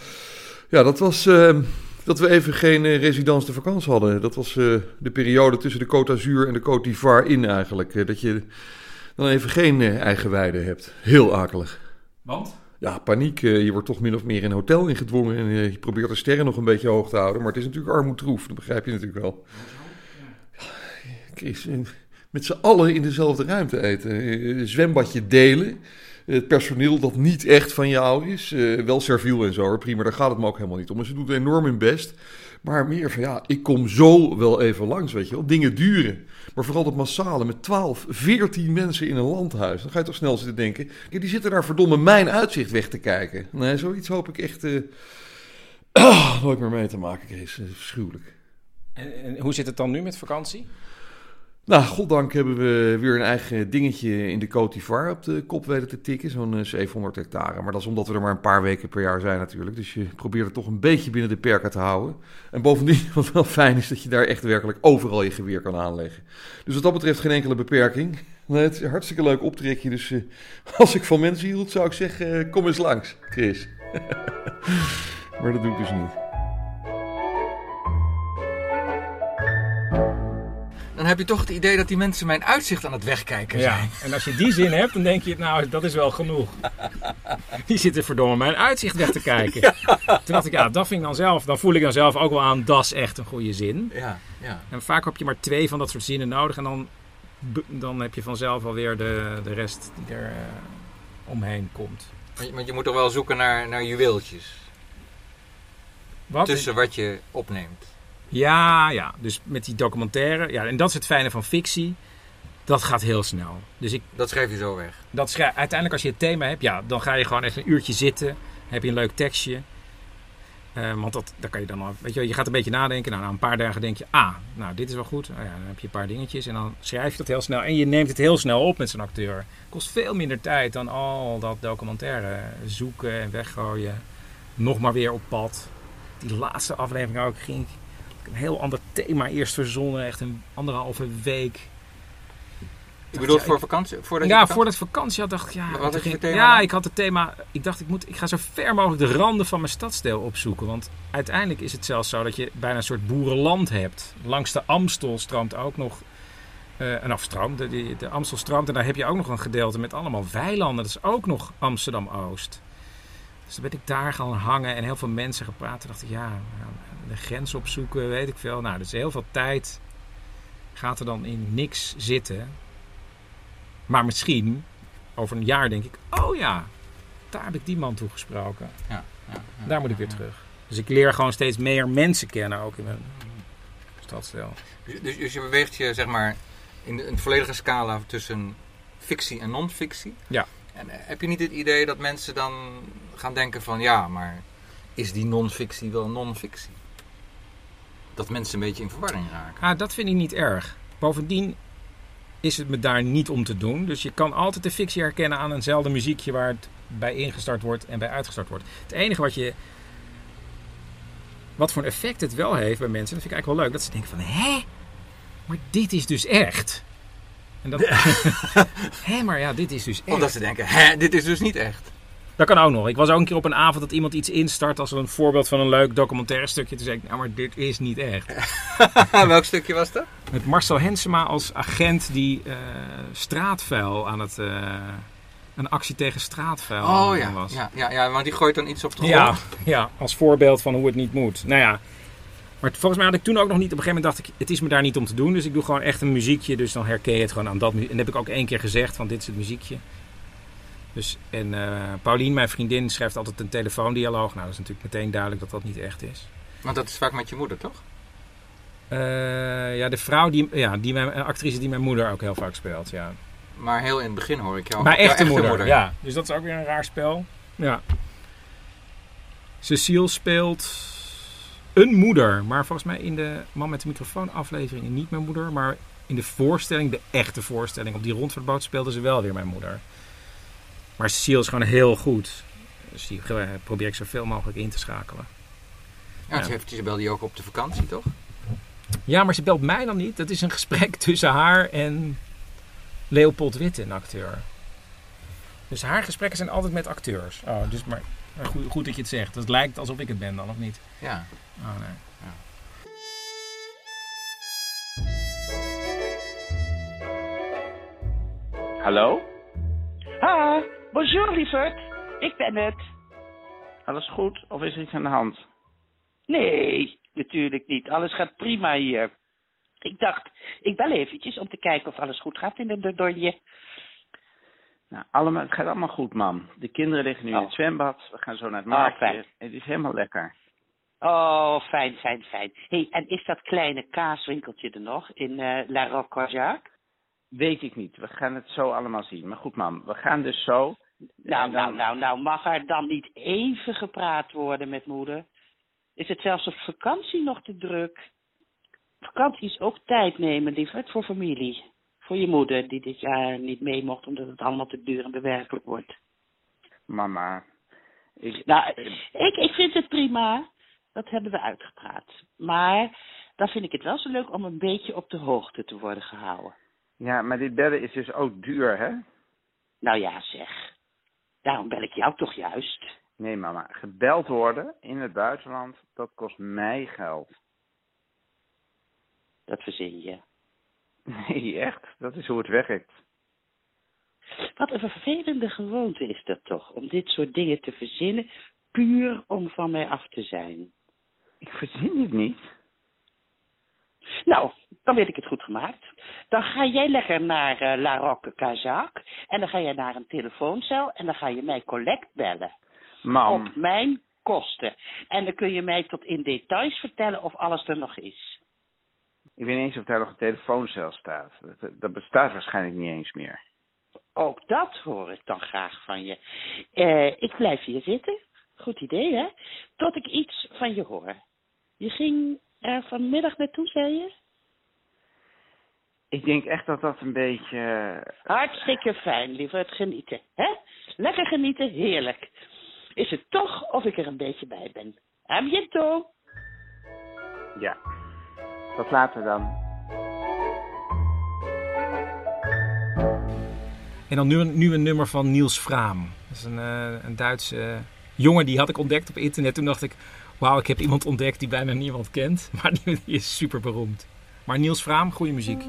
ja, dat was eh, dat we even geen eh, residence de vakantie hadden. Dat was eh, de periode tussen de Côte d'Azur en de Côte d'Ivoire in eigenlijk. eh, dat je dan even geen eh, eigen weide hebt. Heel akelig. Want? Ja, paniek. eh, je wordt toch min of meer in een hotel ingedwongen. En eh, je probeert de sterren nog een beetje hoog te houden. Maar het is natuurlijk armoedroef. Dat begrijp je natuurlijk wel. Chris, eh, met z'n allen in dezelfde ruimte eten. Een zwembadje delen. Het personeel dat niet echt van jou is. eh, wel serviel en zo, hoor, prima. Daar gaat het me ook helemaal niet om. Ze doet enorm hun best. Maar meer van ja, ik kom zo wel even langs, weet je wel. Dingen duren. Maar vooral dat massale met 12, 14 mensen in een landhuis. Dan ga je toch snel zitten denken. Die zitten daar verdomme mijn uitzicht weg te kijken. Nee, zoiets hoop ik echt ah, nooit meer mee te maken, Kees. Eh, Verschuwelijk. En, en hoe zit het dan nu met vakantie? Nou, goddank hebben we weer een eigen dingetje in de d'Ivoire op de kop weten te tikken. Zo'n eh, 700 hectare. Maar dat is omdat we er maar een paar weken per jaar zijn natuurlijk. Dus je probeert het toch een beetje binnen de perken te houden. En bovendien, wat wel fijn is, dat je daar echt werkelijk overal je geweer kan aanleggen. Dus wat dat betreft geen enkele beperking. Nee, het is een hartstikke leuk optrekje. Dus eh, als ik van mensen hield, zou ik zeggen, eh, kom eens langs, Chris. maar dat doe ik dus niet. Dan heb je toch het idee dat die mensen mijn uitzicht aan het wegkijken Ja, zijn. en als je die zin hebt, dan denk je, nou, dat is wel genoeg. Die zitten verdomme mijn uitzicht weg te kijken. Toen dacht ik, ja, dat vind ik dan zelf, dan voel ik dan zelf ook wel aan, dat is echt een goede zin. Ja, ja. En vaak heb je maar twee van dat soort zinnen nodig en dan, dan heb je vanzelf alweer de, de rest die er eh, omheen komt. Want je, want je moet toch wel zoeken naar, naar juweeltjes. Wat? Tussen wat je opneemt. Ja, ja, dus met die documentaire, ja, en dat is het fijne van fictie, dat gaat heel snel. Dus ik, Dat schrijf je zo weg. dat schrijf, uiteindelijk als je het thema hebt, ja, dan ga je gewoon even een uurtje zitten. Heb je een leuk tekstje. Eh, want dat, daar kan je dan al, weet je, wel, je gaat een beetje nadenken. Nou, na een paar dagen denk je, ah, nou, dit is wel goed. Oh ja, dan heb je een paar dingetjes en dan schrijf je dat heel snel. En je neemt het heel snel op met zo'n acteur. Kost veel minder tijd dan al dat documentaire zoeken en weggooien. Nog maar weer op pad. Die laatste aflevering ook ging een heel ander thema eerst verzonnen. Echt een anderhalve week. Je bedoelt Ja, voor ik- vakantie? Voordat ja, vakantie- voordat ik vakantie had, dacht ik, ja... Wat toen ging- voor thema Ja, dan? ik had het thema... Ik dacht, ik, moet, ik ga zo ver mogelijk de randen van mijn stadsdeel opzoeken. Want uiteindelijk is het zelfs zo dat je bijna een soort boerenland hebt. Langs de Amstel stroomt ook nog... eh een afstroom, de, de, de Amstel stroomt. En daar heb je ook nog een gedeelte met allemaal weilanden. Dat is ook nog Amsterdam-Oost. Dus dan ben ik daar gaan hangen en heel veel mensen gepraat. Toen dacht ik, ja, de grens opzoeken, weet ik veel. Nou, dus heel veel tijd gaat er dan in niks zitten. Maar misschien, over een jaar denk ik, oh ja, daar heb ik die man toegesproken. Ja, ja, ja, daar moet ik weer terug. Dus ik leer gewoon steeds meer mensen kennen ook in mijn stadsdeel. Dus, dus, dus je beweegt je zeg maar in de, in de volledige scala tussen fictie en non-fictie. Ja. En eh, heb je niet het idee dat mensen dan gaan denken van ja, maar is die non-fictie wel non-fictie? Dat mensen een beetje in verwarring raken. Ah, dat vind ik niet erg. Bovendien is het me daar niet om te doen. Dus je kan altijd de fictie herkennen aan eenzelfde muziekje waar het bij ingestart wordt en bij uitgestart wordt. Het enige wat je. Wat voor een effect het wel heeft bij mensen, dat vind ik eigenlijk wel leuk, dat ze denken van hè? Maar dit is dus echt. En dat, hè, maar ja, dit is dus echt. Omdat ze denken, hè, dit is dus niet echt. Dat kan ook nog. Ik was ook een keer op een avond dat iemand iets instart als een voorbeeld van een leuk documentaire stukje. Toen zei ik, nou maar dit is niet echt. Welk stukje was dat? Met Marcel Hensema als agent die eh, straatvuil aan het... eh, een actie tegen straatvuil Oh ja, was. ja, ja, ja, want die gooit dan iets op de grond. Ja, ja, als voorbeeld van hoe het niet moet. Nou ja, maar volgens mij had ik toen ook nog niet... Op een gegeven moment dacht ik, het is me daar niet om te doen. Dus ik doe gewoon echt een muziekje. Dus dan herken je het gewoon aan dat muziek. En dat heb ik ook één keer gezegd, van dit is het muziekje. Dus, en eh Paulien, mijn vriendin, schrijft altijd een telefoondialoog. Nou, dat is natuurlijk meteen duidelijk dat dat niet echt is. Want dat is vaak met je moeder, toch? Eh, ja, de vrouw, die, ja, die mijn, actrice die mijn moeder ook heel vaak speelt, ja. Maar heel in het begin hoor ik jou. Mijn jouw echte, moeder, ja. Dus dat is ook weer een raar spel. Ja. Cecile speelt een moeder, maar volgens mij in de Man met de microfoon aflevering niet mijn moeder, maar in de voorstelling, de echte voorstelling op die rondvaartboot speelde ze wel weer mijn moeder. Maar Cecile is gewoon heel goed. Dus die probeer ik zoveel mogelijk in te schakelen. Ja, Ja. ze heeft Isabel die ook op de vakantie, toch? Ja, maar ze belt mij dan niet. Dat is een gesprek tussen haar en Leopold Witte, een acteur. Dus haar gesprekken zijn altijd met acteurs. Oh, dus maar, maar goed, goed dat je het zegt. Het lijkt alsof ik het ben dan, of niet? Ja. Oh, nee. Hallo? Ah, bonjour lieverd. Ik ben het. Alles goed of is er iets aan de hand? Nee, natuurlijk niet. Alles gaat prima hier. Ik dacht, ik bel eventjes om te kijken of alles goed gaat in de Dordogne. Nou, allemaal, het gaat allemaal goed, mam. De kinderen liggen nu in het zwembad. We gaan zo naar het Oh, marktje. fijn. het is helemaal lekker. Oh, fijn, fijn, fijn. hey, en is dat kleine kaaswinkeltje er nog in eh La Roque-Corjac? Weet ik niet. We gaan het zo allemaal zien. Maar goed, mam. We gaan dus zo. Nou, nou, nou, nou, mag er dan niet even gepraat worden met moeder? Is het zelfs op vakantie nog te druk? Vakantie is ook tijd nemen, lieverd, voor familie. Voor je moeder, die dit jaar niet mee mocht omdat het allemaal te duur en bewerkelijk wordt. Mama. Ik, Nou, ik, ik vind het prima. Dat hebben we uitgepraat. Maar dan vind ik het wel zo leuk om een beetje op de hoogte te worden gehouden. Ja, maar dit bellen is dus ook duur, hè? Nou ja, zeg. Daarom bel ik jou toch juist. Nee, mama. Gebeld worden in het buitenland, dat kost mij geld. Dat verzin je. Nee, echt. Dat is hoe het werkt. Wat een vervelende gewoonte is dat toch, om dit soort dingen te verzinnen, puur om van mij af te zijn. Ik verzin het niet. Nou, dan weet ik het goed gemaakt. Dan ga jij lekker naar eh, La Roque Kazak en dan ga je naar een telefooncel en dan ga je mij collect bellen. Mam. Op mijn kosten. En dan kun je mij tot in details vertellen of alles er nog is. Ik weet niet eens of daar nog een telefooncel staat. Dat, dat bestaat waarschijnlijk niet eens meer. Ook dat hoor ik dan graag van je. Eh, ik blijf hier zitten. Goed idee, hè? Tot ik iets van je hoor. Je ging er vanmiddag naartoe, zei je? Ik denk echt dat dat een beetje... Hartstikke fijn, liever het genieten. Hè? Lekker genieten, heerlijk. Is het toch of ik er een beetje bij ben? A bientôt. Ja. Tot later dan. En dan nu een, nu een nummer van Niels Vraam. Dat is een, eh, een Duitse jongen die had ik ontdekt op internet. Toen dacht ik, wauw, ik heb iemand ontdekt die bijna niemand kent. Maar die, is super beroemd. Maar Niels Vraam, goede muziek.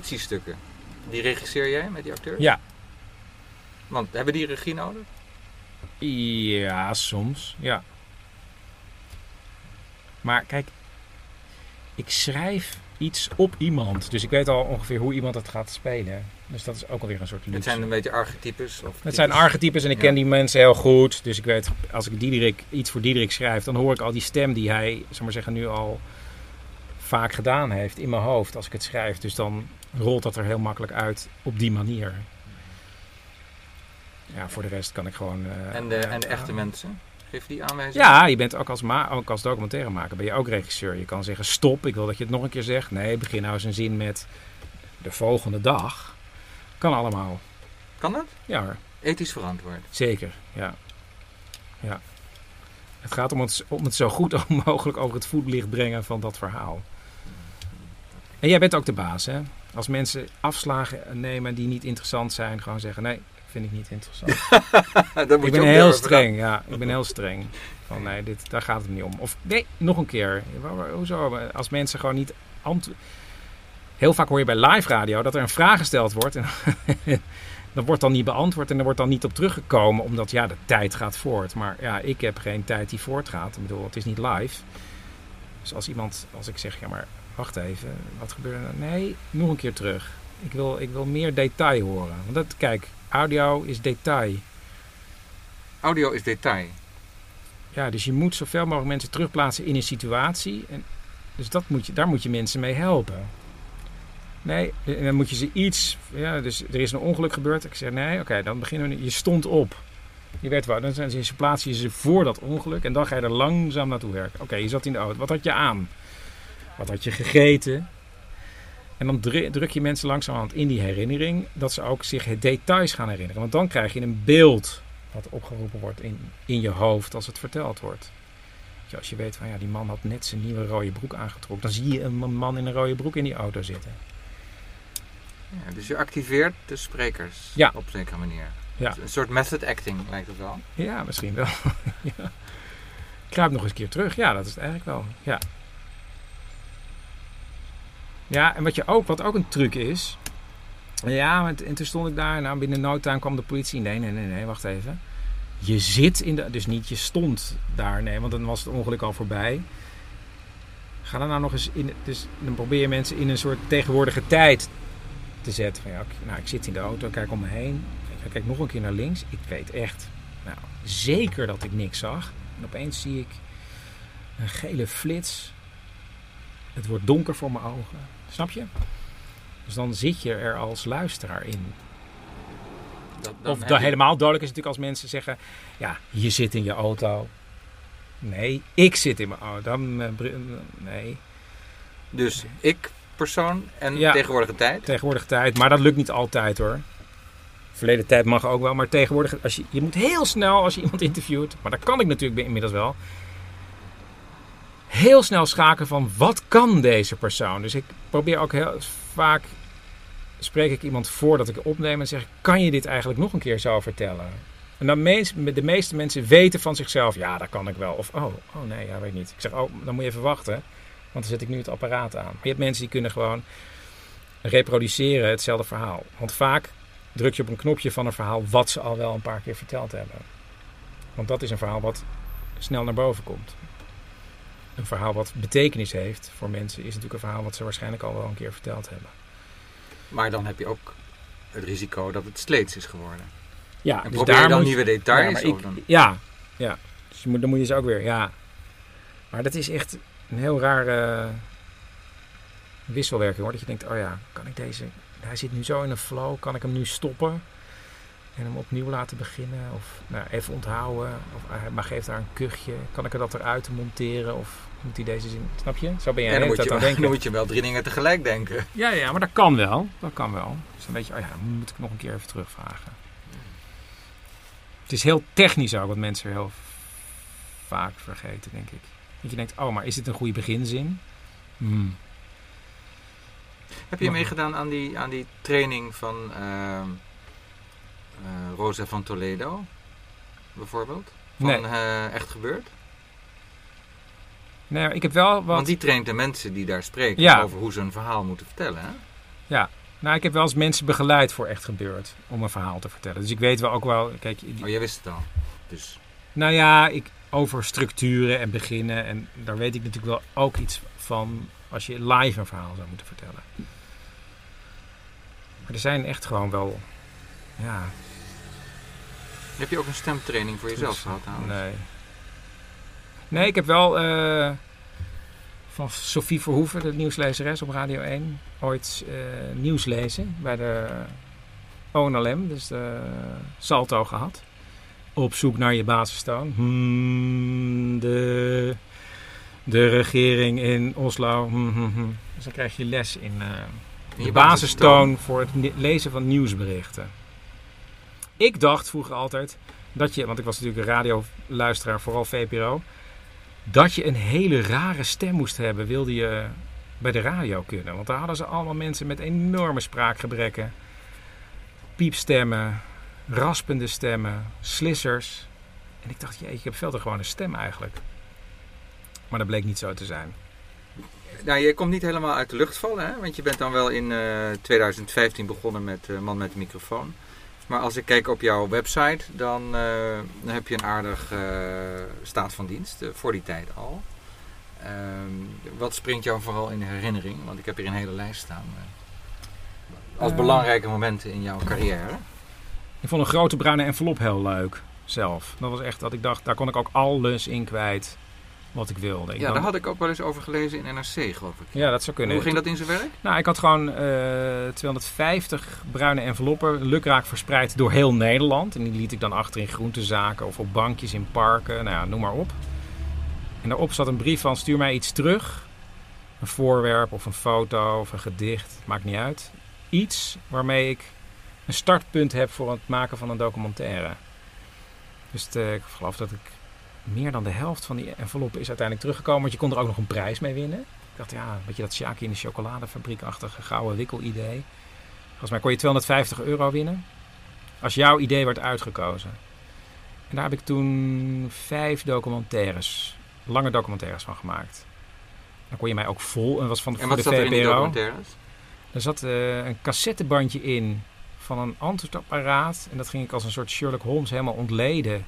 Fictiestukken, die regisseer jij met die acteurs? Ja. Want hebben die regie nodig? Ja, soms. Ja. Maar kijk, ik schrijf iets op iemand. Dus ik weet al ongeveer hoe iemand het gaat spelen. Dus dat is ook alweer een soort luxe. Het zijn een beetje archetypes? Of Het zijn types? archetypes en ik Ja. ken die mensen heel goed. Dus ik weet, als ik Diederik, iets voor Diederik schrijf, dan hoor ik al die stem die hij, zeg maar zeggen, nu al vaak gedaan heeft in mijn hoofd als ik het schrijf. Dus dan rolt dat er heel makkelijk uit op die manier. Ja, voor de rest kan ik gewoon... eh, En de, en de echte mensen? Geef die aanwijzing? Ja, je bent ook als, ma ook als documentairemaker ben je ook regisseur. Je kan zeggen stop, ik wil dat je het nog een keer zegt. Nee, begin nou eens een zin met de volgende dag. Kan allemaal. Kan dat? Ja hoor. Ethisch verantwoord. Zeker, ja. ja. Het gaat om het, om het zo goed mogelijk over het voetlicht brengen van dat verhaal. En jij bent ook de baas, hè? Als mensen afslagen nemen die niet interessant zijn, gewoon zeggen: nee, vind ik niet interessant. Dat moet ik ben heel streng, ja. Ik ben heel streng. Van nee, dit, daar gaat het niet om. Of nee, nog een keer. Hoezo? Als mensen gewoon niet antwoorden. Heel vaak hoor je bij live radio dat er een vraag gesteld wordt. En dat wordt dan niet beantwoord en er wordt dan niet op teruggekomen. Omdat ja, de tijd gaat voort. Maar ja, ik heb geen tijd die voortgaat. Ik bedoel, het is niet live. Dus als iemand, als ik zeg, ja maar wacht even. Wat gebeurde er? Nee, nog een keer terug. Ik wil, ik wil meer detail horen. Want dat, kijk, audio is detail. Audio is detail. Ja, dus je moet zoveel mogelijk mensen terugplaatsen in een situatie. En dus dat moet je, daar moet je mensen mee helpen. Nee, en dan moet je ze iets. Ja, dus er is een ongeluk gebeurd. Ik zeg nee, oké, dan beginnen we. nu. Je stond op. Je werd waar. Dan zijn ze, plaats je ze voor dat ongeluk. En dan ga je er langzaam naartoe werken. Oké, je zat in de auto. Wat had je aan? Wat had je gegeten? En dan dru- druk je mensen langzamerhand in die herinnering. Dat ze ook zich het details gaan herinneren. Want dan krijg je een beeld wat opgeroepen wordt in, in je hoofd als het verteld wordt. Als je weet van ja, die man had net zijn nieuwe rode broek aangetrokken. Dan zie je een man in een rode broek in die auto zitten. Ja, dus je activeert de sprekers Ja. op een zekere manier. Ja. Een soort method acting lijkt het wel. Ja, misschien wel. ja. Kruip nog eens een keer terug. Ja, dat is het eigenlijk wel. Ja. Ja, en wat, je ook, wat ook een truc is. Ja, en toen stond ik daar. Nou, binnen no kwam de politie. Nee, nee, nee, nee, wacht even. Je zit in de. Dus niet je stond daar. Nee, want dan was het ongeluk al voorbij. Ga dan nou nog eens in. Dus dan probeer je mensen in een soort tegenwoordige tijd te zetten. Van ja, nou, ik zit in de auto, kijk om me heen. Ik kijk nog een keer naar links. Ik weet echt, nou, zeker dat ik niks zag. En opeens zie ik een gele flits. Het wordt donker voor mijn ogen. Snap je? Dus dan zit je er als luisteraar in. Dat, dan Of je- helemaal duidelijk is natuurlijk als mensen zeggen: Ja, je zit in je auto. Nee, ik zit in mijn auto. Dan, eh, nee. Dus ik, persoon en Ja. tegenwoordige tijd. Tegenwoordige tijd, maar dat lukt niet altijd hoor. Verleden tijd mag ook wel, maar tegenwoordig, als je, je moet heel snel als je iemand interviewt, maar dat kan ik natuurlijk inmiddels wel, heel snel schakelen van wat kan deze persoon. Dus ik probeer ook heel vaak, spreek ik iemand voordat ik opneem en zeg kan je dit eigenlijk nog een keer zo vertellen? En dan de meeste mensen weten van zichzelf, ja dat kan ik wel. Of oh, oh nee, ja weet niet. Ik zeg, oh dan moet je even wachten, want dan zet ik nu het apparaat aan. Je hebt mensen die kunnen gewoon reproduceren hetzelfde verhaal. Want vaak druk je op een knopje van een verhaal wat ze al wel een paar keer verteld hebben. Want dat is een verhaal wat snel naar boven komt. Een verhaal wat betekenis heeft voor mensen is natuurlijk een verhaal wat ze waarschijnlijk al wel een keer verteld hebben. Maar dan heb je ook het risico dat het sleets is geworden. Ja, en dus probeer daar dan moet- nieuwe details? Ja, ik- dan... ja, ja. Dus je moet, dan moet je ze ook weer, ja. Maar dat is echt een heel rare wisselwerking hoor. Dat je denkt, oh ja, kan ik deze... Hij zit nu zo in een flow, kan ik hem nu stoppen? En hem opnieuw laten beginnen? Of nou, even onthouden? Of maar geeft daar een kuchje. Kan ik er dat eruit monteren? Of moet hij deze zin... Snap je? Zo ben jij En dan moet, je, denken. dan moet je wel drie dingen tegelijk denken. Ja, ja, maar dat kan wel. Dat kan wel. Dus dan weet je, oh ja, dan moet ik nog een keer even terugvragen. Het is heel technisch ook, wat mensen heel vaak vergeten, denk ik. Dat je denkt, oh, maar is dit een goede beginzin? Hmm. Heb je meegedaan aan die, aan die training van ehm, eh, Rosa van Toledo? Bijvoorbeeld? Van Nee. eh, Echt Gebeurd? Nee, ik heb wel wat... Want die traint de mensen die daar spreken Ja. over hoe ze een verhaal moeten vertellen. Hè? Ja, Nou, ik heb wel eens mensen begeleid voor echt gebeurd om een verhaal te vertellen. Dus ik weet wel ook wel. Kijk, die- Oh, jij wist het al. Dus. Nou ja, ik, over structuren en beginnen. En daar weet ik natuurlijk wel ook iets van als je live een verhaal zou moeten vertellen. Maar er zijn echt gewoon wel. Ja. Heb je ook een stemtraining voor jezelf gehad? Nee. Nee, ik heb wel eh, van Sophie Verhoeven, de nieuwslezeres op Radio 1, ooit eh, nieuws lezen bij de ONLM, dus de Salto gehad. Op zoek naar je basistoon. Hmm, de, de regering in Oslo. Hmm, hmm. Dus dan krijg je les in eh, je de basistoon. voor het lezen van nieuwsberichten. Ik dacht vroeger altijd dat je, want ik was natuurlijk een radioluisteraar, vooral VPRO, dat je een hele rare stem moest hebben, wilde je bij de radio kunnen. Want daar hadden ze allemaal mensen met enorme spraakgebrekken, piepstemmen, raspende stemmen, slissers. En ik dacht, jeetje, ik heb veel gewoon een stem eigenlijk. Maar dat bleek niet zo te zijn. Nou, je komt niet helemaal uit de lucht vallen, hè? want je bent dan wel in eh, 2015 begonnen met eh, Man met de microfoon. Maar als ik kijk op jouw website, dan, eh, dan heb je een aardig eh, staat van dienst, eh, voor die tijd al. Ehm, wat springt jou vooral in de herinnering? Want ik heb hier een hele lijst staan. als belangrijke momenten in jouw carrière. Ik vond een grote bruine envelop heel leuk zelf. Dat was echt dat ik dacht, daar kon ik ook alles in kwijt wat ik wilde. Ik Ja, daar had ik ook wel eens over gelezen in NRC, geloof ik. Ja, dat zou kunnen. Hoe ging dat in zijn werk? Nou, ik had gewoon eh 250 bruine enveloppen lukraak verspreid door heel Nederland. En die liet ik dan achter in groentezaken of op bankjes in parken. Nou ja, noem maar op. En daarop zat een brief van stuur mij iets terug. Een voorwerp of een foto of een gedicht. Maakt niet uit. Iets waarmee ik een startpunt heb voor het maken van een documentaire. Dus eh, ik geloof dat ik meer dan de helft van die enveloppen is uiteindelijk teruggekomen. Want je kon er ook nog een prijs mee winnen. Ik dacht, ja, weet je dat Sjaki in de chocoladefabriek-achtige gouden wikkelidee. Volgens mij kon je 250 euro winnen. Als jouw idee werd uitgekozen. En daar heb ik toen vijf documentaires, lange documentaires van gemaakt. Dan kon je mij ook vol, en was van En wat de zat er in die VPRO. documentaires? Er zat eh, een cassettebandje in van een antwoordapparaat. En dat ging ik als een soort Sherlock Holmes helemaal ontleden.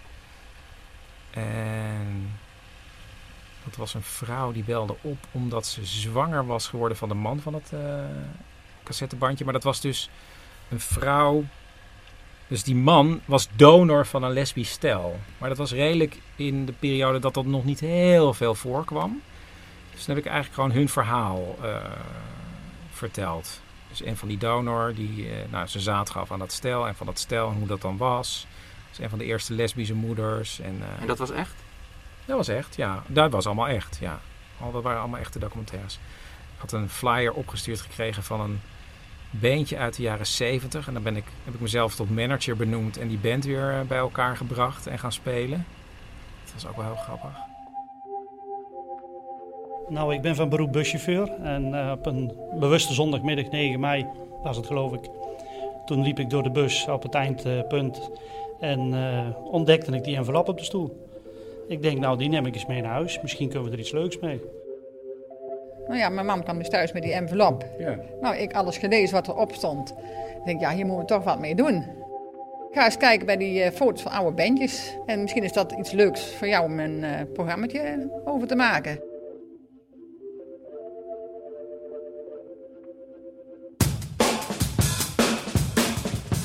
En dat was een vrouw die belde op omdat ze zwanger was geworden van de man van het eh, cassettebandje. Maar dat was dus een vrouw. Dus die man was donor van een lesbisch stel. Maar dat was redelijk in de periode dat dat nog niet heel veel voorkwam. Dus dan heb ik eigenlijk gewoon hun verhaal eh, verteld. Dus een van die donor die eh, nou, zijn zaad gaf aan dat stel. En van dat stel en hoe dat dan was. Dus een van de eerste lesbische moeders. En, eh, En dat was echt? dat was echt, ja. Dat was allemaal echt, ja. Al, dat waren allemaal echte documentaires. Ik had een flyer opgestuurd gekregen van een bandje uit de jaren 70. En dan ben ik, heb ik mezelf tot manager benoemd en die band weer eh, bij elkaar gebracht en gaan spelen. Dat was ook wel heel grappig. Nou, ik ben van beroep buschauffeur en eh, op een bewuste zondagmiddag 9 mei, was het geloof ik, toen liep ik door de bus op het eindpunt en eh, ontdekte ik die envelop op de stoel. Ik denk, nou, die neem ik eens mee naar huis. Misschien kunnen we er iets leuks mee. Nou ja, mijn man kwam dus thuis met die envelop. Ja. Nou, ik alles gelezen wat erop stond. Ik denk, ja, hier moeten we toch wat mee doen. Ik ga eens kijken bij die eh, foto's van oude bandjes. En misschien is dat iets leuks voor jou om een eh programmaatje over te maken.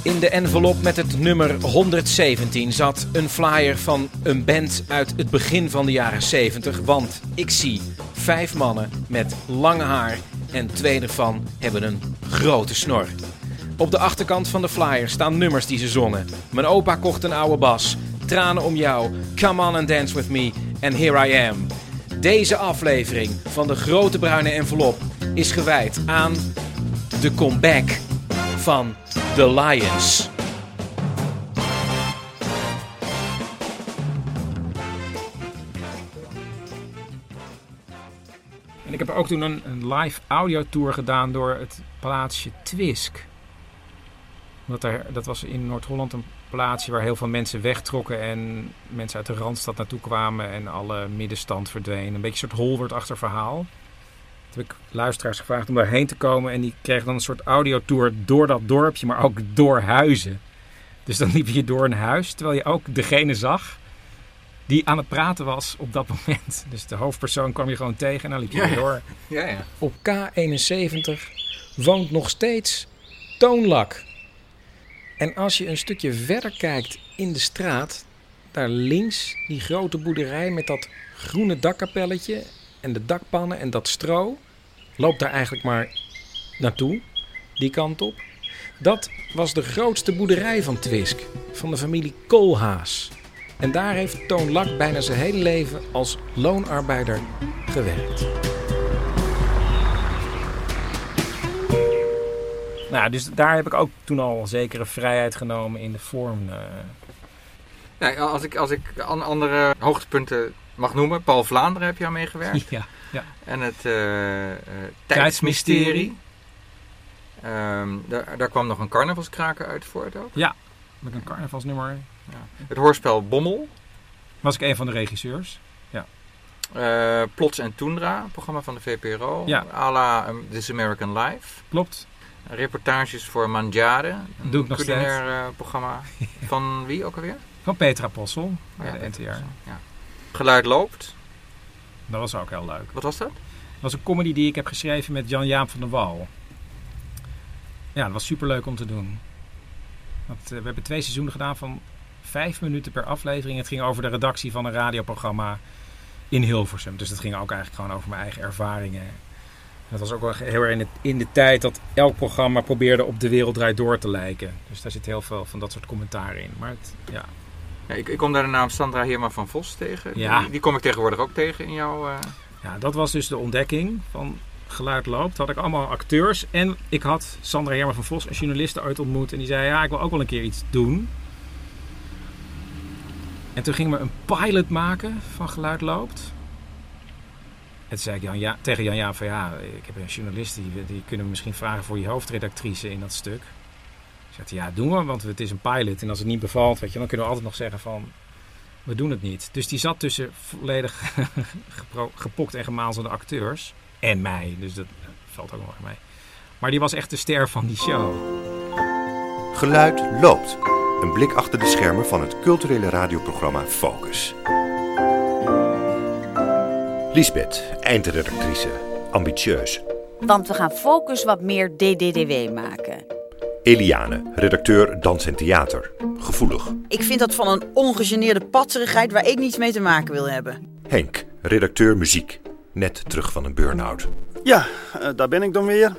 In de envelop met het nummer 117 zat een flyer van een band uit het begin van de jaren 70. Want ik zie vijf mannen met lang haar en twee ervan hebben een grote snor. Op de achterkant van de flyer staan nummers die ze zongen. Mijn opa kocht een oude bas. Tranen om jou. Come on and dance with me. And here I am. Deze aflevering van de grote bruine envelop is gewijd aan de comeback van The Lions. En ik heb ook toen een, live audiotour gedaan door het plaatsje Twisk. Omdat er, dat was in Noord-Holland een plaatsje waar heel veel mensen wegtrokken en mensen uit de Randstad naartoe kwamen en alle middenstand verdween. Een beetje een soort Holwert-achter verhaal. Heb ik luisteraars gevraagd om daarheen te komen. En die kregen dan een soort audiotour door dat dorpje, maar ook door huizen. Dus dan liep je door een huis, terwijl je ook degene zag die aan het praten was op dat moment. Dus de hoofdpersoon kwam je gewoon tegen en dan liep je Ja, weer ja. door. Ja, ja. Op K71 woont nog steeds Toonlak. En als je een stukje verder kijkt in de straat, daar links die grote boerderij met dat groene dakkapelletje en de dakpannen en dat stro, loopt daar eigenlijk maar naartoe, die kant op. Dat was de grootste boerderij van Twisk, van de familie Koolhaas. En daar heeft Toon Lak bijna zijn hele leven als loonarbeider gewerkt. Nou, dus daar heb ik ook toen al zekere vrijheid genomen in de vorm. eh. Ja, als ik, als ik an- andere hoogtepunten mag noemen. Paul Vlaanderen heb je aan meegewerkt. Ja, ja. En het eh, eh, Tijdsmysterie. Ehm, daar, daar kwam nog een carnavalskraker uit voort ook. Ja, met een carnavalsnummer. Ja. Het hoorspel Bommel. Was ik een van de regisseurs. Ja. Eh, Plots en Toendra, programma van de VPRO. Ja. À la um, This American Life. Klopt. Reportages voor Mangiare. Een Doe ik nog eh, programma. Van wie ook alweer? Van Petra Possel, Ja, de NTR. Ja. Geluid loopt. Dat was ook heel leuk. Wat was dat? Dat was een comedy die ik heb geschreven met Jan-Jaap van der Wal. Ja, dat was superleuk om te doen. Want, eh, we hebben twee seizoenen gedaan van vijf minuten per aflevering. Het ging over de redactie van een radioprogramma in Hilversum. Dus dat ging ook eigenlijk gewoon over mijn eigen ervaringen. Dat was ook wel heel erg in de, in de tijd dat elk programma probeerde op de wereld draait door te lijken. Dus daar zit heel veel van dat soort commentaar in. Maar het, ja, Ja, ik, ik kom daar de naam Sandra Heerma van Vos tegen. Ja. Die, die kom ik tegenwoordig ook tegen in jouw... eh, Ja, dat was dus de ontdekking van Geluid Loopt. Had ik allemaal acteurs. En ik had Sandra Herma van Vos, een journaliste, ooit ontmoet. En die zei, ja, ik wil ook wel een keer iets doen. En toen gingen we een pilot maken van Geluid Loopt. En toen zei ik Jan, ja, tegen Jan ja van ja, ik heb een journalist, die, die kunnen we misschien vragen voor je hoofdredactrice in dat stuk. Ik zei, ja, doen we, want het is een pilot. En als het niet bevalt, weet je, dan kunnen we altijd nog zeggen van, we doen het niet. Dus die zat tussen volledig gepokt en gemazelde acteurs. En mij, dus dat valt ook nog mee. Maar die was echt de ster van die show. Geluid loopt. Een blik achter de schermen van het culturele radioprogramma Focus. Lisbeth, eindredactrice, ambitieus. Want we gaan Focus wat meer DDDW maken. Eliane, redacteur dans en theater, gevoelig. Ik vind dat van een ongegeneerde patserigheid waar ik niets mee te maken wil hebben. Henk, redacteur muziek, net terug van een burn-out. Ja, eh, daar ben ik dan weer.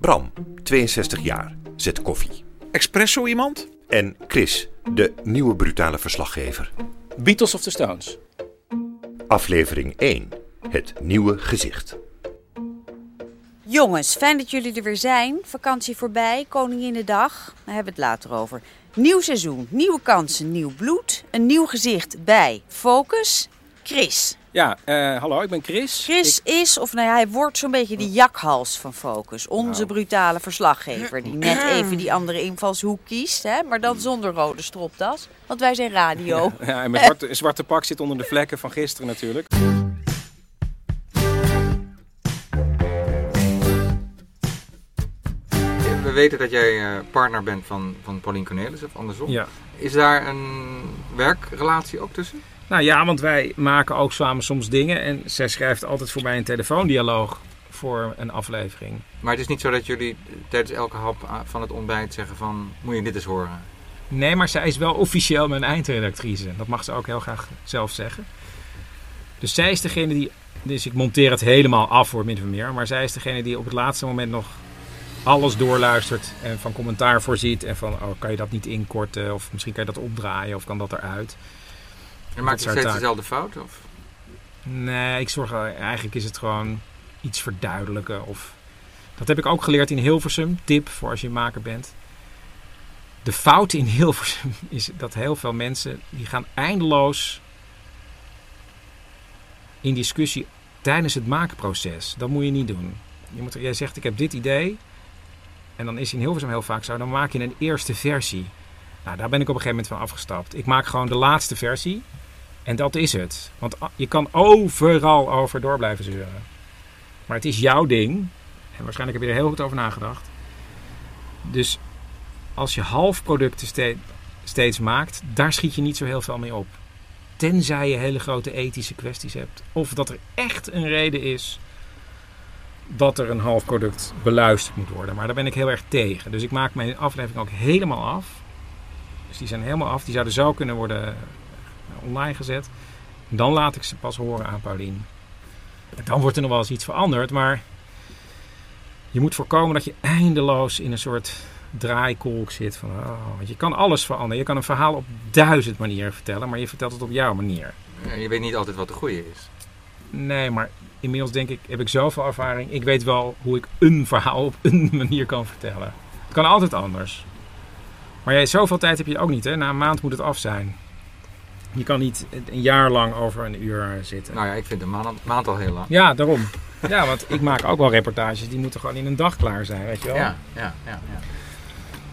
Bram, 62 jaar, zet koffie. Espresso iemand? En Chris, de nieuwe brutale verslaggever. Beatles of the Stones? Aflevering 1, het nieuwe gezicht. Jongens, fijn dat jullie er weer zijn. Vakantie voorbij, Koninginnedag. Daar hebben we het later over. Nieuw seizoen, nieuwe kansen, nieuw bloed. Een nieuw gezicht bij Focus. Chris. Ja, eh, hallo, ik ben Chris. Chris is, of nou ja, hij wordt zo'n beetje de jakhals van Focus. Onze Nou. brutale verslaggever die net even die andere invalshoek kiest. Hè? Maar dan zonder rode stropdas, want wij zijn radio. Ja, en mijn zwarte, zwarte pak zit onder de vlekken van gisteren natuurlijk. We weten dat jij eh, partner bent van, van Paulien Cornelis of andersom. Ja. Is daar een werkrelatie ook tussen? Nou ja, want wij maken ook samen soms dingen. En zij schrijft altijd voor mij een telefoondialoog voor een aflevering. Maar het is niet zo dat jullie tijdens elke hap ah, van het ontbijt zeggen van... Moet je dit eens horen? Nee, maar zij is wel officieel mijn eindredactrice. Dat mag ze ook heel graag zelf zeggen. Dus zij is degene die... Dus ik monteer het helemaal af voor min of meer. Maar zij is degene die op het laatste moment nog alles doorluistert. En van commentaar voorziet. En van, oh, kan je dat niet inkorten? Of misschien kan je dat opdraaien? Of kan dat eruit? En maak Dat je steeds dezelfde fout? Of? Nee, ik zorg eigenlijk is het gewoon iets verduidelijken. Of, dat heb ik ook geleerd in Hilversum. Tip voor als je maker bent. De fout in Hilversum is dat heel veel mensen die gaan eindeloos in discussie tijdens het maakproces. Dat moet je niet doen. Je moet, jij zegt ik heb dit idee. En dan is in Hilversum heel vaak zo. Dan maak je een eerste versie. Nou, daar ben ik op een gegeven moment van afgestapt. Ik maak gewoon de laatste versie. En dat is het. Want je kan overal over door blijven zeuren. Maar het is jouw ding. En waarschijnlijk heb je er heel goed over nagedacht. Dus als je halfproducten ste- steeds maakt, daar schiet je niet zo heel veel mee op. Tenzij je hele grote ethische kwesties hebt. Of dat er echt een reden is dat er een halfproduct beluisterd moet worden. Maar daar ben ik heel erg tegen. Dus ik maak mijn aflevering ook helemaal af. Dus die zijn helemaal af. Die zouden zo kunnen worden eh, online gezet. Dan laat ik ze pas horen aan Paulien. En dan wordt er nog wel eens iets veranderd. Maar je moet voorkomen dat je eindeloos in een soort draaikolk zit. Van, oh, want je kan alles veranderen. Je kan een verhaal op duizend manieren vertellen. Maar je vertelt het op jouw manier. En je weet niet altijd wat de goede is. Nee, maar inmiddels denk ik, heb ik zoveel ervaring. Ik weet wel hoe ik een verhaal op een manier kan vertellen. Het kan altijd anders. Maar jij, zoveel tijd heb je ook niet. Hè? Na een maand moet het af zijn. Je kan niet een jaar lang over een uur zitten. Nou ja, ik vind een maand, maand al heel lang. Ja, daarom. Ja, want ik maak ook wel reportages. Die moeten gewoon in een dag klaar zijn, weet je wel. Ja, ja, ja. ja.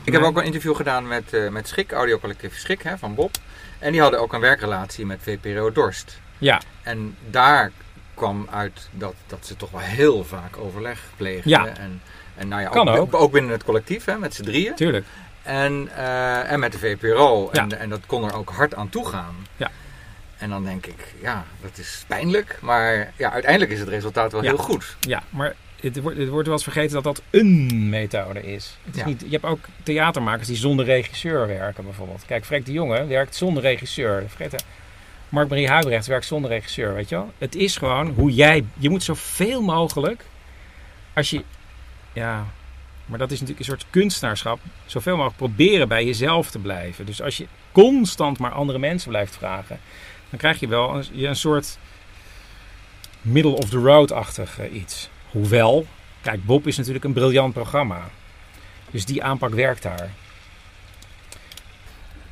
Ik heb ook een interview gedaan met, uh, met Schik, audiocollectief Schik hè, van Bob. En die hadden ook een werkrelatie met VPRO Dorst. Ja. En daar kwam uit dat, dat ze toch wel heel vaak overleg pleegden. Ja. En, en nou ja, Kan ook, ook. ook binnen het collectief, hè, met z'n drieën. Tuurlijk. En, uh, en met de VPRO. Ja. En, en dat kon er ook hard aan toe gaan. Ja. En dan denk ik, ja, dat is pijnlijk. Maar ja, uiteindelijk is het resultaat wel Ja. heel goed. Ja, maar het wordt, het wordt wel eens vergeten dat dat een methode is. Het is Ja. niet, je hebt ook theatermakers die zonder regisseur werken bijvoorbeeld. Kijk, Freek de Jonge werkt zonder regisseur. Vergeet. Mark-Marie Huibrecht werkt zonder regisseur, weet je wel. Het is gewoon hoe jij... Je moet zoveel mogelijk... Als je... Ja, maar dat is natuurlijk een soort kunstenaarschap. Zoveel mogelijk proberen bij jezelf te blijven. Dus als je constant maar andere mensen blijft vragen... Dan krijg je wel een, je een soort middle of the road-achtig iets. Hoewel, kijk, Bob is natuurlijk een briljant programma. Dus die aanpak werkt daar.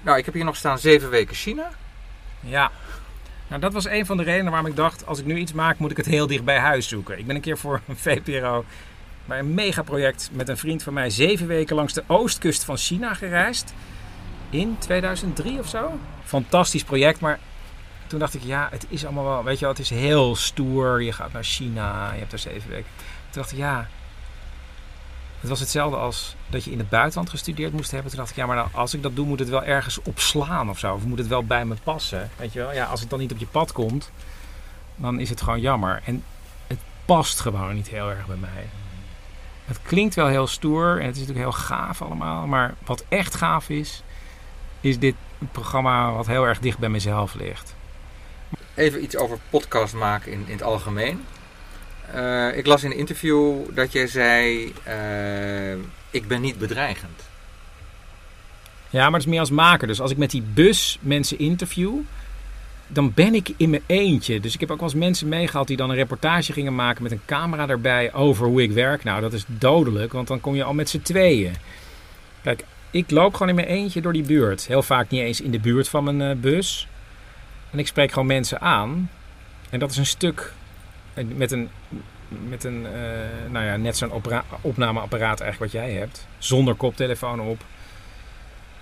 Nou, ik heb hier nog staan zeven weken China. Ja. Nou, dat was een van de redenen waarom ik dacht... als ik nu iets maak, moet ik het heel dicht bij huis zoeken. Ik ben een keer voor een VPRO bij een megaproject... met een vriend van mij zeven weken langs de oostkust van China gereisd. In 2003 of zo. Fantastisch project, maar toen dacht ik... ja, het is allemaal wel... weet je wel, het is heel stoer. Je gaat naar China, je hebt daar zeven weken. Toen dacht ik, ja... Het was hetzelfde als dat je in het buitenland gestudeerd moest hebben. Toen dacht ik, ja, maar nou, als ik dat doe, moet het wel ergens opslaan of zo. Of moet het wel bij me passen. Weet je wel? Ja, als het dan niet op je pad komt, dan is het gewoon jammer. En het past gewoon niet heel erg bij mij. Het klinkt wel heel stoer en het is natuurlijk heel gaaf allemaal. Maar wat echt gaaf is, is dit programma wat heel erg dicht bij mezelf ligt. Even iets over podcast maken in, in het algemeen. Eh, ik las in een interview dat jij zei: eh, Ik ben niet bedreigend. Ja, maar dat is meer als maker. Dus als ik met die bus mensen interview, dan ben ik in mijn eentje. Dus ik heb ook wel eens mensen meegehad die dan een reportage gingen maken met een camera erbij over hoe ik werk. Nou, dat is dodelijk, want dan kom je al met z'n tweeën. Kijk, ik loop gewoon in mijn eentje door die buurt. Heel vaak niet eens in de buurt van mijn eh, bus. En ik spreek gewoon mensen aan. En dat is een stuk met een, met een eh, nou ja, net zo'n opnameapparaat eigenlijk wat jij hebt. Zonder koptelefoon op.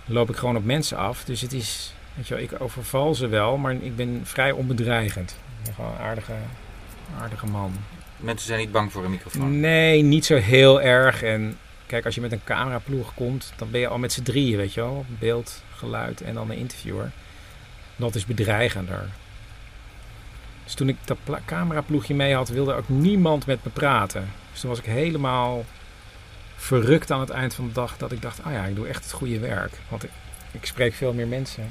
Loop ik gewoon op mensen af. Dus het is, weet je wel, ik overval ze wel, maar ik ben vrij onbedreigend. Ik ben gewoon een aardige, aardige man. Mensen zijn niet bang voor een microfoon. Nee, niet zo heel erg. En kijk, als je met een cameraploeg komt, dan ben je al met z'n drieën, weet je wel. Beeld, geluid en dan een interviewer. Dat is bedreigender. Dus toen ik dat cameraploegje mee had, wilde ook niemand met me praten. Dus toen was ik helemaal verrukt aan het eind van de dag dat ik dacht, ah ja, ik doe echt het goede werk. Want ik, ik spreek veel meer mensen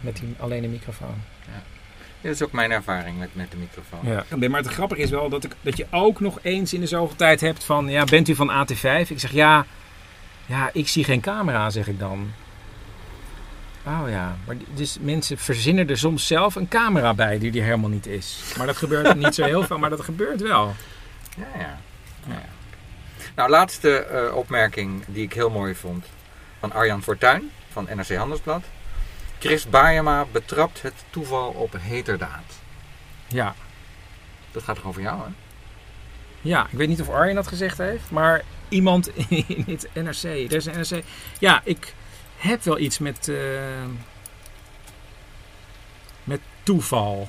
met die, alleen een microfoon. Ja. Ja, dat is ook mijn ervaring met, met de microfoon. Ja. Maar het grappige is wel dat, ik, dat je ook nog eens in de zoveel tijd hebt van... Ja, bent u van AT5? Ik zeg ja, ja, ik zie geen camera, zeg ik dan. Oh ja, maar dus mensen verzinnen er soms zelf een camera bij die er helemaal niet is. Maar dat gebeurt niet zo heel veel, maar dat gebeurt wel. Ja, ja. ja, ja. Nou, laatste eh, opmerking die ik heel mooi vond. Van Arjan Fortuyn van NRC Handelsblad. Chris Baayema betrapt het toeval op heterdaad. Ja. Dat gaat toch over jou, hè? Ja, ik weet niet of Arjen dat gezegd heeft, maar iemand in het NRC. Er is een NRC. Ja, ik heb wel iets met, eh, met toeval.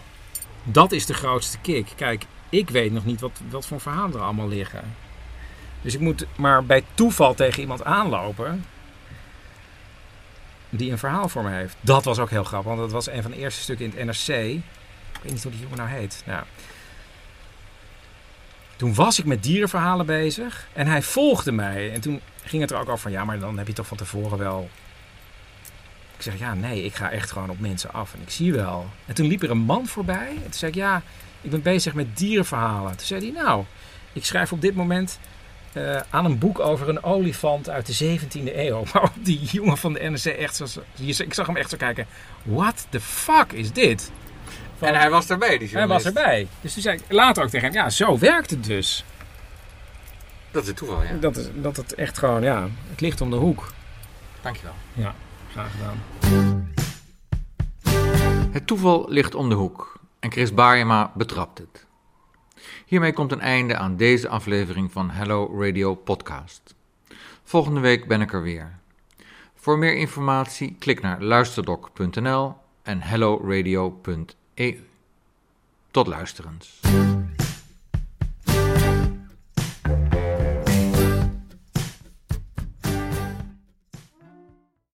Dat is de grootste kick. Kijk, ik weet nog niet wat, wat voor verhalen er allemaal liggen. Dus ik moet maar bij toeval tegen iemand aanlopen die een verhaal voor me heeft. Dat was ook heel grappig, want dat was een van de eerste stukken in het NRC. Ik weet niet hoe die jongen nou heet. Nou, toen was ik met dierenverhalen bezig en hij volgde mij. En toen ging het er ook over van, ja, maar dan heb je toch van tevoren wel... Ik zeg, ja, nee, ik ga echt gewoon op mensen af en ik zie wel. En toen liep er een man voorbij en toen zei ik, ja, ik ben bezig met dierenverhalen. Toen zei hij, nou, ik schrijf op dit moment eh, aan een boek over een olifant uit de 17e eeuw. Maar die jongen van de NRC echt zo, ik zag hem echt zo kijken, what the fuck is dit? En hij was erbij, die Hij was erbij. Dus toen zei ik later ook tegen hem, ja, zo werkt het dus. Dat is het toeval, ja. Dat, is, dat het echt gewoon, ja, het ligt om de hoek. Dankjewel. Ja, graag gedaan. Het toeval ligt om de hoek en Chris Baarjema betrapt het. Hiermee komt een einde aan deze aflevering van Hello Radio Podcast. Volgende week ben ik er weer. Voor meer informatie klik naar luisterdoc.nl en helloradio.eu. Tot luisterens.